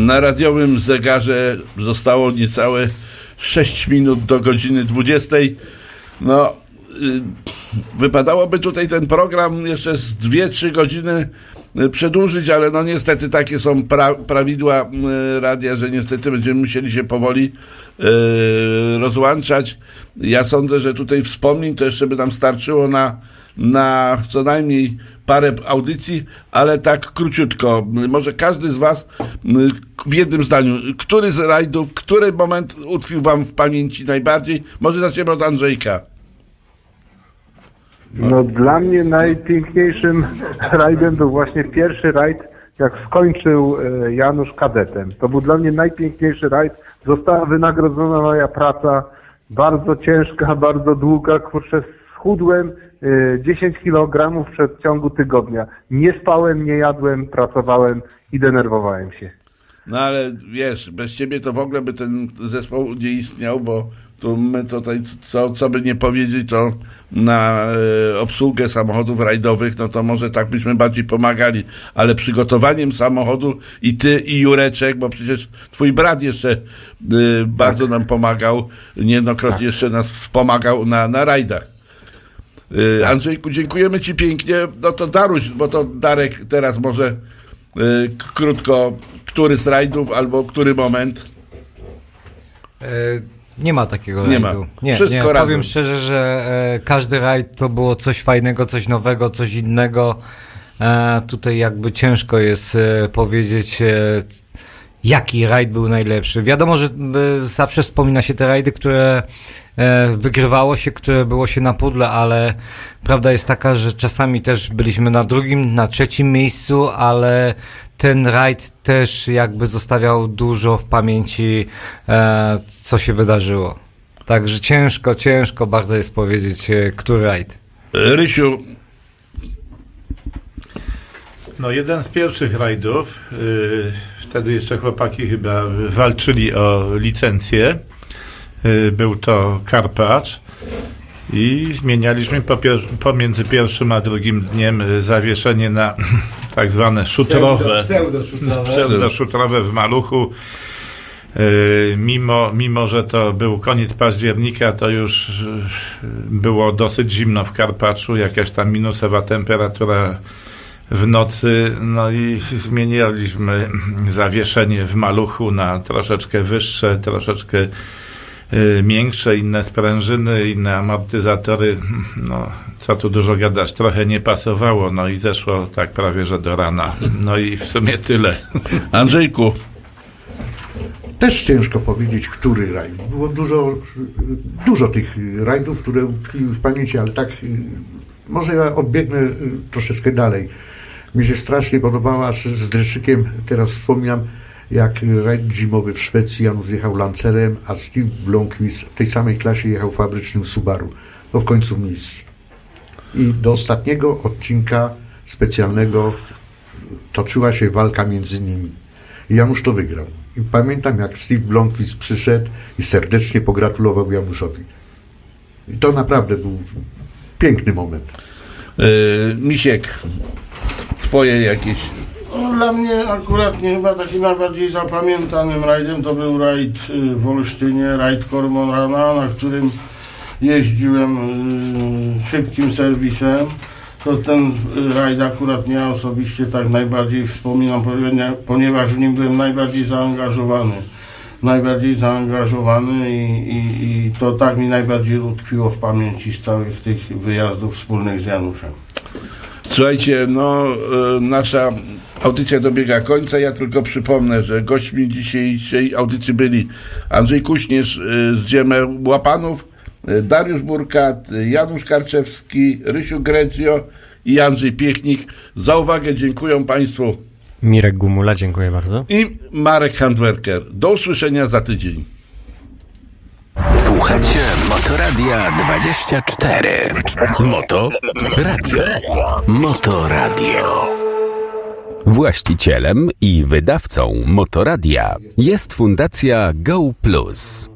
Speaker 2: Na radiowym zegarze zostało niecałe 6 minut do godziny 20. No, y, wypadałoby tutaj ten program jeszcze z 2-3 godziny y, przedłużyć, ale no niestety takie są pra prawidła y, radia, że niestety będziemy musieli się powoli rozłączać. Ja sądzę, że tutaj wspomnień to jeszcze by nam starczyło na, na co najmniej parę audycji, ale tak króciutko. Może każdy z Was y, w jednym zdaniu, który z rajdów, który moment utkwił Wam w pamięci najbardziej? Może zaczniemy od Andrzejka.
Speaker 9: No dla mnie najpiękniejszym rajdem był właśnie pierwszy rajd, jak skończył e, Janusz kadetem. To był dla mnie najpiękniejszy rajd. Została wynagrodzona moja praca, bardzo ciężka, bardzo długa, kurczę, schudłem 10 kg w przeciągu tygodnia. Nie spałem, nie jadłem, pracowałem i denerwowałem się.
Speaker 2: No ale wiesz, bez ciebie to w ogóle by ten zespół nie istniał, bo tu my tutaj, co, co by nie powiedzieć, to na e, obsługę samochodów rajdowych, no to może tak byśmy bardziej pomagali, ale przygotowaniem samochodu i ty, i Jureczek, bo przecież twój brat jeszcze e, bardzo nam pomagał, niejednokrotnie jeszcze nas wspomagał na, na rajdach. E, Andrzejku, dziękujemy ci pięknie. No to Daruś, bo to Darek teraz może k- krótko, który z rajdów albo który moment.
Speaker 7: E, Nie ma takiego
Speaker 2: Nie
Speaker 7: rajdu.
Speaker 2: ma.
Speaker 7: Nie,
Speaker 2: Wszystko
Speaker 7: nie.
Speaker 2: razem.
Speaker 7: Powiem szczerze, że e, każdy rajd to było coś fajnego, coś nowego, coś innego. E, tutaj jakby ciężko jest e, powiedzieć, jaki rajd był najlepszy. Wiadomo, że e, zawsze wspomina się te rajdy, które e, wygrywało się, które było się na pudle, ale prawda jest taka, że czasami też byliśmy na drugim, na trzecim miejscu, ale ten rajd też jakby zostawiał dużo w pamięci, e, co się wydarzyło. Także ciężko, ciężko bardzo jest powiedzieć, który rajd.
Speaker 2: Rysiu,
Speaker 8: No jeden z pierwszych rajdów, yy, wtedy jeszcze chłopaki chyba walczyli o licencję, yy, był to Karpacz i zmienialiśmy pomiędzy pierwszym a drugim dniem yy, zawieszenie na tak zwane szutrowe,
Speaker 7: pseudoszutrowe.
Speaker 8: pseudoszutrowe w Maluchu. Yy, Mimo, mimo, że to był koniec października, to już było dosyć zimno w Karpaczu, jakaś tam minusowa temperatura w nocy, no i zmienialiśmy zawieszenie w maluchu na troszeczkę wyższe, troszeczkę y, miększe, inne sprężyny, inne amortyzatory. No, co tu dużo gadać, trochę nie pasowało, no i zeszło tak prawie, że do rana. No i w sumie tyle.
Speaker 2: Andrzejku.
Speaker 12: Też ciężko powiedzieć, który rajd. Było dużo, dużo tych rajdów, które utkwiły w pamięci, ale tak y, może ja odbiegnę y, troszeczkę dalej. Mi się strasznie podobała z Dryszykiem, teraz wspominam, jak rajd zimowy w Szwecji, Janusz jechał Lancerem, a Steve Blomqvist w tej samej klasie jechał fabrycznym Subaru. No w końcu mistrz. I do ostatniego odcinka specjalnego toczyła się walka między nimi. I Janusz to wygrał. I pamiętam, jak Steve Blomqvist przyszedł i serdecznie pogratulował Januszowi. I to naprawdę był piękny moment.
Speaker 2: Yy, Misiek, twoje jakieś...
Speaker 13: No, dla mnie akurat nie chyba takim najbardziej zapamiętanym rajdem to był rajd y, w Olsztynie, rajd Kormorana, na którym jeździłem y, szybkim serwisem. To ten y, rajd akurat ja osobiście tak najbardziej wspominam, ponieważ w nim byłem najbardziej zaangażowany. Najbardziej zaangażowany i, i, i to tak mi najbardziej utkwiło w pamięci z całych tych wyjazdów wspólnych z Januszem.
Speaker 2: Słuchajcie, no e, nasza audycja dobiega końca. Ja tylko przypomnę, że gośćmi dzisiejszej audycji byli Andrzej Kuśnierz e, z Dziemę Łapanów, e, Dariusz Burkat, Janusz Karczewski, Rysiu Grecjo i Andrzej Piechnik. Za uwagę dziękuję Państwu
Speaker 3: Mirek Gumula, dziękuję bardzo.
Speaker 2: i Marek Handwerker. Do usłyszenia za tydzień.
Speaker 1: Słuchacie Motoradia 24. Moto Radio. Motoradio. Właścicielem i wydawcą Motoradia jest Fundacja Go Plus.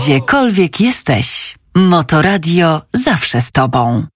Speaker 4: Gdziekolwiek jesteś, Motoradio zawsze z tobą.